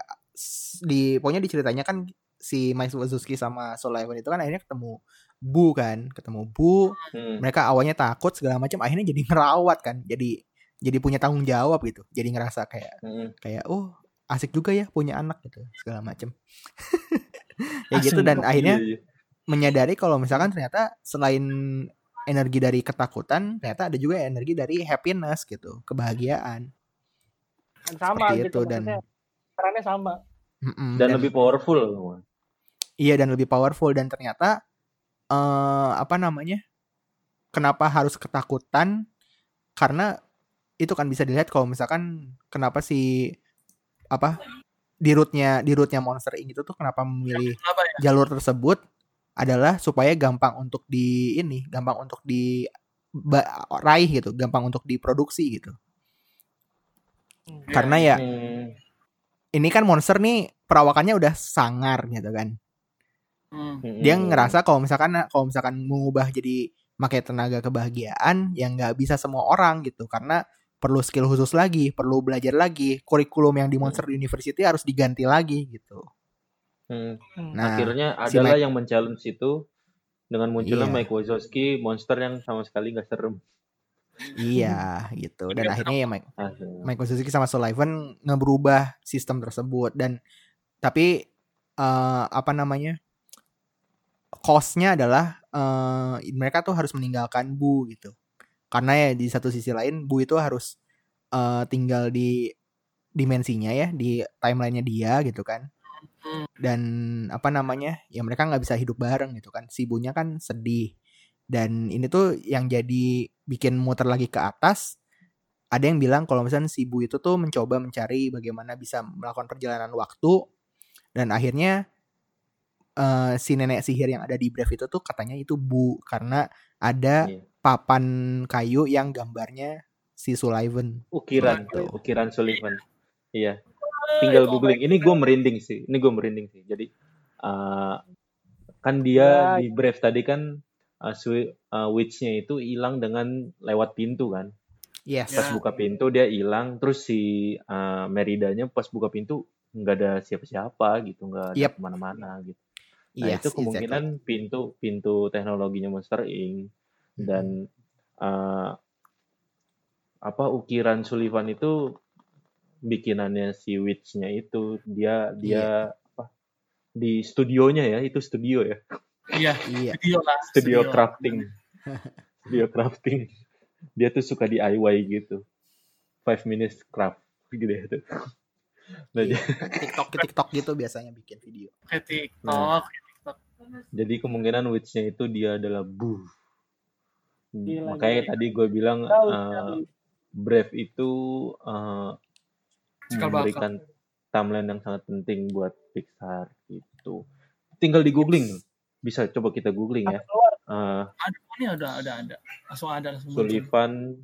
Speaker 1: di pokoknya diceritanya kan si Mike Wazowski sama Sullivan itu kan akhirnya ketemu Bu kan, ketemu Bu,
Speaker 3: Hmm.
Speaker 1: mereka awalnya takut segala macam, akhirnya jadi ngerawat kan, jadi jadi punya tanggung jawab gitu, jadi ngerasa kayak
Speaker 3: Hmm.
Speaker 1: kayak oh asik juga ya punya anak gitu segala macam. ya
Speaker 2: Asik
Speaker 1: gitu dan akhirnya
Speaker 3: Iya, iya.
Speaker 1: Menyadari kalau misalkan ternyata selain energi dari ketakutan, ternyata ada juga energi dari happiness gitu, kebahagiaan.
Speaker 4: Kan sama
Speaker 1: Seperti
Speaker 4: gitu
Speaker 1: itu dan
Speaker 4: perannya sama
Speaker 1: Mm-mm,
Speaker 3: Dan lebih powerful.
Speaker 1: Iya dan lebih powerful dan ternyata eh apa namanya? Kenapa harus ketakutan? Karena itu kan bisa dilihat kalau misalkan kenapa si apa di rootnya di rootnya Monster Inc itu tuh kenapa memilih
Speaker 2: Kenapa ya?
Speaker 1: jalur tersebut adalah supaya gampang untuk di ini, gampang untuk di ba- raih gitu, gampang untuk diproduksi gitu. Karena ya
Speaker 3: Hmm.
Speaker 1: ini kan monster nih perawakannya udah sangar gitu kan.
Speaker 2: Hmm.
Speaker 3: Hmm.
Speaker 1: dia ngerasa kalau misalkan kalau misalkan mengubah jadi pakai tenaga kebahagiaan yang nggak bisa semua orang gitu karena perlu skill khusus lagi perlu belajar lagi kurikulum yang di Monster University harus diganti lagi gitu
Speaker 3: Hmm.
Speaker 1: nah
Speaker 3: Akhirnya
Speaker 1: si
Speaker 3: adalah
Speaker 1: Mike-
Speaker 3: yang men-challenge itu dengan munculnya
Speaker 1: Iya.
Speaker 3: Mike Wazowski, monster yang sama sekali nggak serem.
Speaker 1: iya gitu dan akhirnya ya Mike
Speaker 3: Akhirnya.
Speaker 1: Mike Wazowski sama Sullivan ngeberubah sistem tersebut dan tapi eh, apa namanya costnya adalah eh, mereka tuh harus meninggalkan Bu gitu karena ya di satu sisi lain Bu itu harus eh, tinggal di dimensinya ya di timelinenya dia gitu kan
Speaker 2: Hmm.
Speaker 1: Dan apa namanya ya mereka nggak bisa hidup bareng gitu kan si bunya kan sedih dan ini tuh yang jadi bikin muter lagi ke atas ada yang bilang kalau misalnya si Bu itu tuh mencoba mencari bagaimana bisa melakukan perjalanan waktu dan akhirnya eh, si nenek sihir yang ada di Brave itu tuh katanya itu Bu karena ada
Speaker 3: Iya.
Speaker 1: papan kayu yang gambarnya si Sullivan.
Speaker 3: Ukiran,
Speaker 1: Gitu.
Speaker 3: ukiran Sullivan. Iya. Tinggal googling. Ini gue merinding sih. Ini gue merinding sih. Jadi uh, kan dia
Speaker 4: Ya.
Speaker 3: di Brave tadi kan uh, uh, witch-nya itu hilang dengan lewat pintu kan.
Speaker 1: Yes.
Speaker 3: Pas
Speaker 2: Ya.
Speaker 3: buka pintu dia hilang. Terus si uh, Meridanya pas buka pintu nggak ada siapa-siapa gitu, nggak ada
Speaker 1: Yep.
Speaker 3: ke mana-mana gitu. Nah
Speaker 1: Yes,
Speaker 3: itu kemungkinan pintu pintu teknologinya Monster Inc. dan uh, apa ukiran Sullivan itu bikinannya si Witch-nya itu dia dia apa di studionya ya itu studio ya
Speaker 2: Iya.
Speaker 1: Iya.
Speaker 2: video lah.
Speaker 3: studio
Speaker 2: Studio.
Speaker 3: crafting studio crafting dia tuh suka DIY gitu five minutes craft gitu ya tuh nah,
Speaker 1: Iya. TikTok TikTok gitu biasanya bikin video.
Speaker 2: Kayak TikTok.
Speaker 3: Nah.
Speaker 2: TikTok.
Speaker 3: Jadi kemungkinan witch-nya itu dia adalah Bu.
Speaker 4: Gila,
Speaker 3: Makanya
Speaker 4: gila.
Speaker 3: tadi gue bilang
Speaker 4: Tahu
Speaker 3: uh,
Speaker 4: sekali.
Speaker 3: Brave itu uh,
Speaker 2: Cikal bakal.
Speaker 3: memberikan timeline yang sangat penting buat Pixar gitu. Tinggal di googling, bisa coba kita googling ya. Uh,
Speaker 2: Ada ini ada ada ada. Langsung ada langsung.
Speaker 3: Sullivan,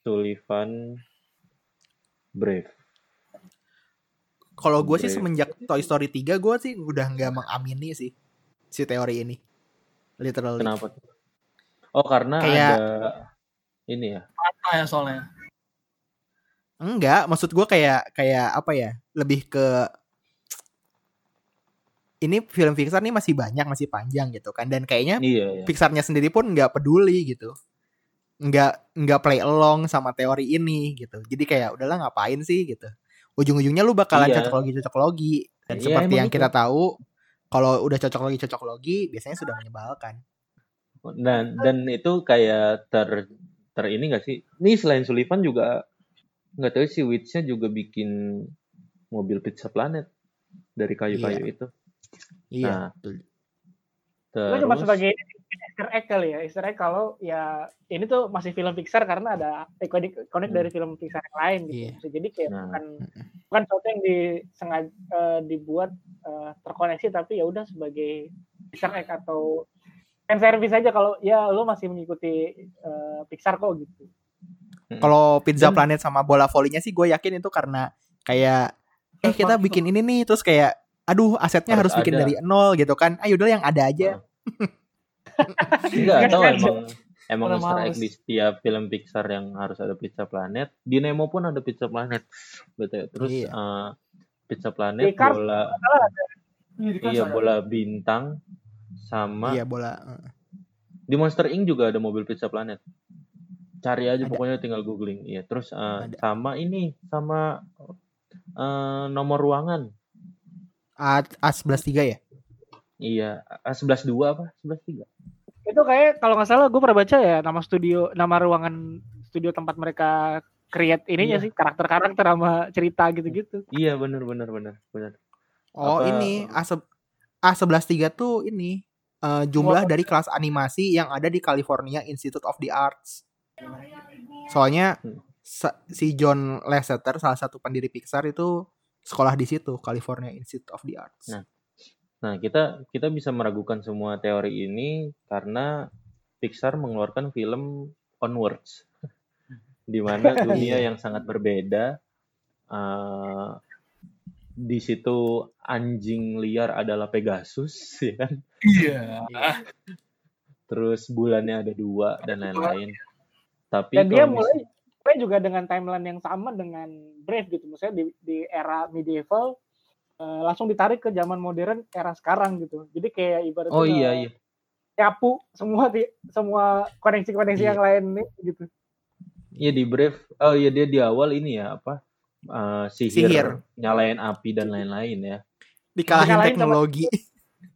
Speaker 3: Sullivan, Brave.
Speaker 1: Kalau gue sih semenjak Toy Story 3 gue sih udah nggak mengamini sih si teori ini. Literally.
Speaker 3: Kenapa? tuh? Oh karena
Speaker 1: Kayak-
Speaker 3: ada ini ya.
Speaker 2: Ah ya soalnya.
Speaker 1: Enggak, maksud gue kayak kayak apa ya? Lebih ke ini film Pixar nih masih banyak, masih panjang gitu kan. Dan kayaknya
Speaker 3: Iya, iya.
Speaker 1: Pixarnya sendiri pun nggak peduli gitu. Nggak nggak play along sama teori ini gitu. Jadi kayak udahlah ngapain sih gitu. Ujung-ujungnya lu bakalan
Speaker 3: Iya.
Speaker 1: cocok logi cocok logi. Dan
Speaker 3: Iya,
Speaker 1: seperti yang
Speaker 3: itu.
Speaker 1: kita tahu kalau udah cocok logi cocok logi biasanya sudah menyebalkan.
Speaker 3: Dan dan itu kayak ter ter ini gak sih? Nih selain Sullivan juga nggak tahu si Witch-nya juga bikin mobil Pizza Planet dari kayu-kayu itu.
Speaker 1: Iya,
Speaker 3: Nah,
Speaker 1: betul.
Speaker 4: Itu cuma
Speaker 3: Terus
Speaker 4: sebagai Easter egg kali ya. Easter egg kalau ya ini tuh masih film Pixar karena ada ikonik ikonik
Speaker 3: Hmm.
Speaker 4: dari film Pixar yang lain gitu.
Speaker 1: Iya.
Speaker 4: Bisa jadi kayak
Speaker 3: Nah.
Speaker 4: bukan bukan sesuatu yang disengaja eh, dibuat eh, terkoneksi tapi ya udah sebagai Easter egg atau fan service aja kalau ya lo masih mengikuti eh, Pixar kok gitu.
Speaker 1: Kalau Pizza
Speaker 3: Dan-
Speaker 1: Planet sama bola volinya sih gue yakin itu karena kayak eh kita bikin ini nih terus kayak aduh asetnya harus,
Speaker 3: Harus
Speaker 1: bikin
Speaker 3: ada.
Speaker 1: dari nol gitu kan. Ayo udah yang ada aja.
Speaker 3: enggak
Speaker 4: Nggak
Speaker 3: tahu emang emang
Speaker 2: Udah
Speaker 3: Easter egg di setiap film Pixar yang harus ada Pizza Planet. Di Nemo pun ada Pizza Planet. Betul. Terus
Speaker 1: Iya.
Speaker 3: eh, Pizza Planet
Speaker 4: Di Cars
Speaker 3: bola
Speaker 2: Iya, di
Speaker 3: iya bola bintang sama
Speaker 1: Iya bola.
Speaker 3: di Monster Inc juga ada mobil Pizza Planet. Cari aja
Speaker 1: Ada.
Speaker 3: pokoknya tinggal googling. Iya, terus eh,
Speaker 1: Ada.
Speaker 3: sama ini sama eh, nomor ruangan.
Speaker 1: A A11 3 ya?
Speaker 3: Iya, A11 2 apa? 11 3.
Speaker 4: Itu kayak kalau nggak salah gue pernah baca ya nama studio, nama ruangan studio tempat mereka create ininya
Speaker 3: Iya.
Speaker 4: sih karakter-karakter sama cerita gitu-gitu.
Speaker 3: Iya, bener bener bener bener.
Speaker 1: Oh
Speaker 3: Apa-
Speaker 1: ini A A11 3 tuh ini eh, jumlah dari kelas animasi yang ada di California Institute of the Arts. Soalnya
Speaker 3: Hmm.
Speaker 1: si John Lasseter salah satu pendiri Pixar itu sekolah di situ California Institute of the Arts.
Speaker 3: Nah. Nah, kita kita bisa meragukan semua teori ini karena Pixar mengeluarkan film Onwards, di mana dunia
Speaker 1: Iya.
Speaker 3: yang sangat berbeda. eh, di situ anjing liar adalah Pegasus, ya kan?
Speaker 2: Iya.
Speaker 3: Terus bulannya ada dua dan lain-lain. Tapi
Speaker 4: Dan dia mulai mulai juga dengan timeline yang sama dengan Brave gitu. Maksudnya di, di era medieval eh, langsung ditarik ke zaman modern era sekarang gitu. Jadi kayak ibaratnya
Speaker 3: Oh iya iya.
Speaker 4: nyapu semua di- semua koneksi-koneksi
Speaker 1: Iya.
Speaker 4: yang lain nih gitu.
Speaker 3: Iya di Brave. Oh iya dia di awal ini ya apa? eh, sihir,
Speaker 1: Sihir.
Speaker 3: nyalain api dan lain-lain ya.
Speaker 1: Dikalahin
Speaker 4: Dikalahin sama-
Speaker 1: teknologi.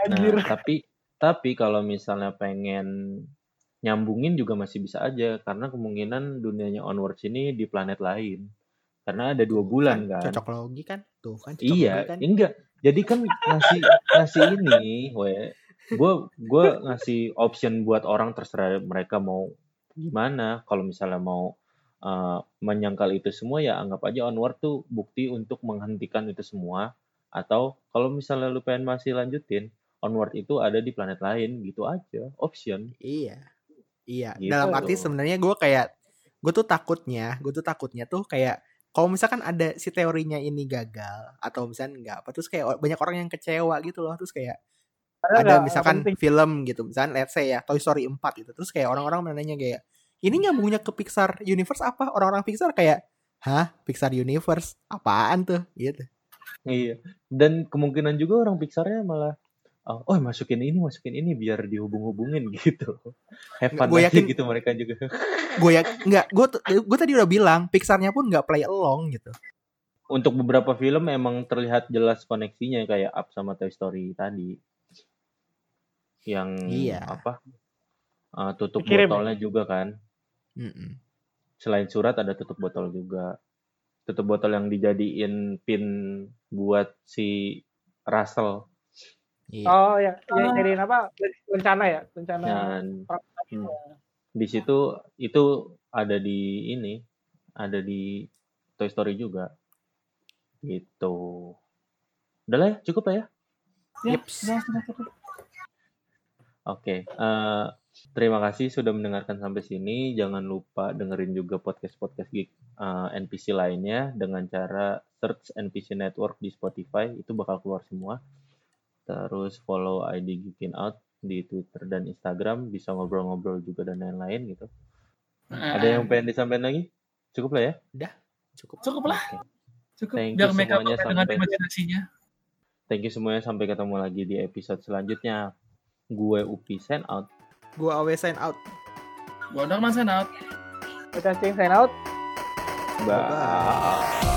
Speaker 4: Anjir.
Speaker 3: Nah, tapi tapi kalau misalnya pengen nyambungin juga masih bisa aja karena kemungkinan dunianya onwards ini di planet lain. Karena ada dua bulan kan.
Speaker 1: Cocok logi kan? Tuh kan cocok
Speaker 3: Iya,
Speaker 1: logi kan?
Speaker 3: enggak. Jadi kan ngasih ngasih ini, we. Gue gue ngasih option buat orang terserah mereka mau gimana. Kalau misalnya mau uh, menyangkal itu semua ya anggap aja onward tuh bukti untuk menghentikan itu semua. Atau kalau misalnya lu pengen masih lanjutin, onward itu ada di planet lain gitu aja, option.
Speaker 1: Iya. Iya,
Speaker 3: Gitu.
Speaker 1: dalam arti sebenarnya gue kayak gue tuh takutnya, gue tuh takutnya tuh kayak kalau misalkan ada si teorinya ini gagal atau misalnya enggak apa terus kayak banyak orang yang kecewa gitu loh terus kayak ada
Speaker 4: nggak
Speaker 1: misalkan
Speaker 4: penting.
Speaker 1: film gitu misalkan let's say ya Toy Story 4 gitu terus kayak orang-orang menanya kayak ini nyambungnya ke Pixar Universe apa orang-orang Pixar kayak hah Pixar Universe apaan tuh gitu
Speaker 3: Iya. Dan kemungkinan juga orang Pixarnya malah oh, oh, masukin ini, masukin ini biar dihubung-hubungin gitu. Have fun
Speaker 1: yakin-
Speaker 3: gitu mereka juga.
Speaker 1: gue ya nggak gue gue tadi udah bilang Pixarnya pun nggak play along gitu
Speaker 3: Untuk beberapa film emang terlihat jelas koneksinya kayak Up sama Toy Story tadi. Yang
Speaker 1: Iya.
Speaker 3: apa? eh, tutup
Speaker 4: Dikirim ya?
Speaker 3: botolnya juga kan.
Speaker 1: Mm-mm.
Speaker 3: Selain surat ada tutup botol juga. Tutup botol yang dijadiin pin buat si Russell
Speaker 1: Iya.
Speaker 4: Oh ya, yang jadiin apa? Rencana ya, rencana.
Speaker 3: dan Hmm. di situ itu ada di ini ada di Toy Story juga gitu udah lah ya cukup lah ya
Speaker 2: Ya,
Speaker 1: Yeps.
Speaker 2: sudah, sudah, sudah.
Speaker 3: oke eh, terima kasih sudah mendengarkan sampai sini jangan lupa dengerin juga podcast podcast geek eh, NPC lainnya dengan cara search NPC Network di Spotify itu bakal keluar semua terus follow ID Geekin Out di Twitter dan Instagram bisa ngobrol-ngobrol juga dan lain-lain gitu. Ada yang pengen disampaikan lagi? Cukup lah ya?
Speaker 1: Cukup.
Speaker 2: Cukup lah. Cukup.
Speaker 3: Thank you semuanya sampai-
Speaker 2: imajinasinya.
Speaker 3: Thank you semuanya sampai ketemu lagi di episode selanjutnya. Gue Upi sign out.
Speaker 1: gue always sign out.
Speaker 2: Gua Darman sign out.
Speaker 4: Kita cing sign out.
Speaker 3: Bye.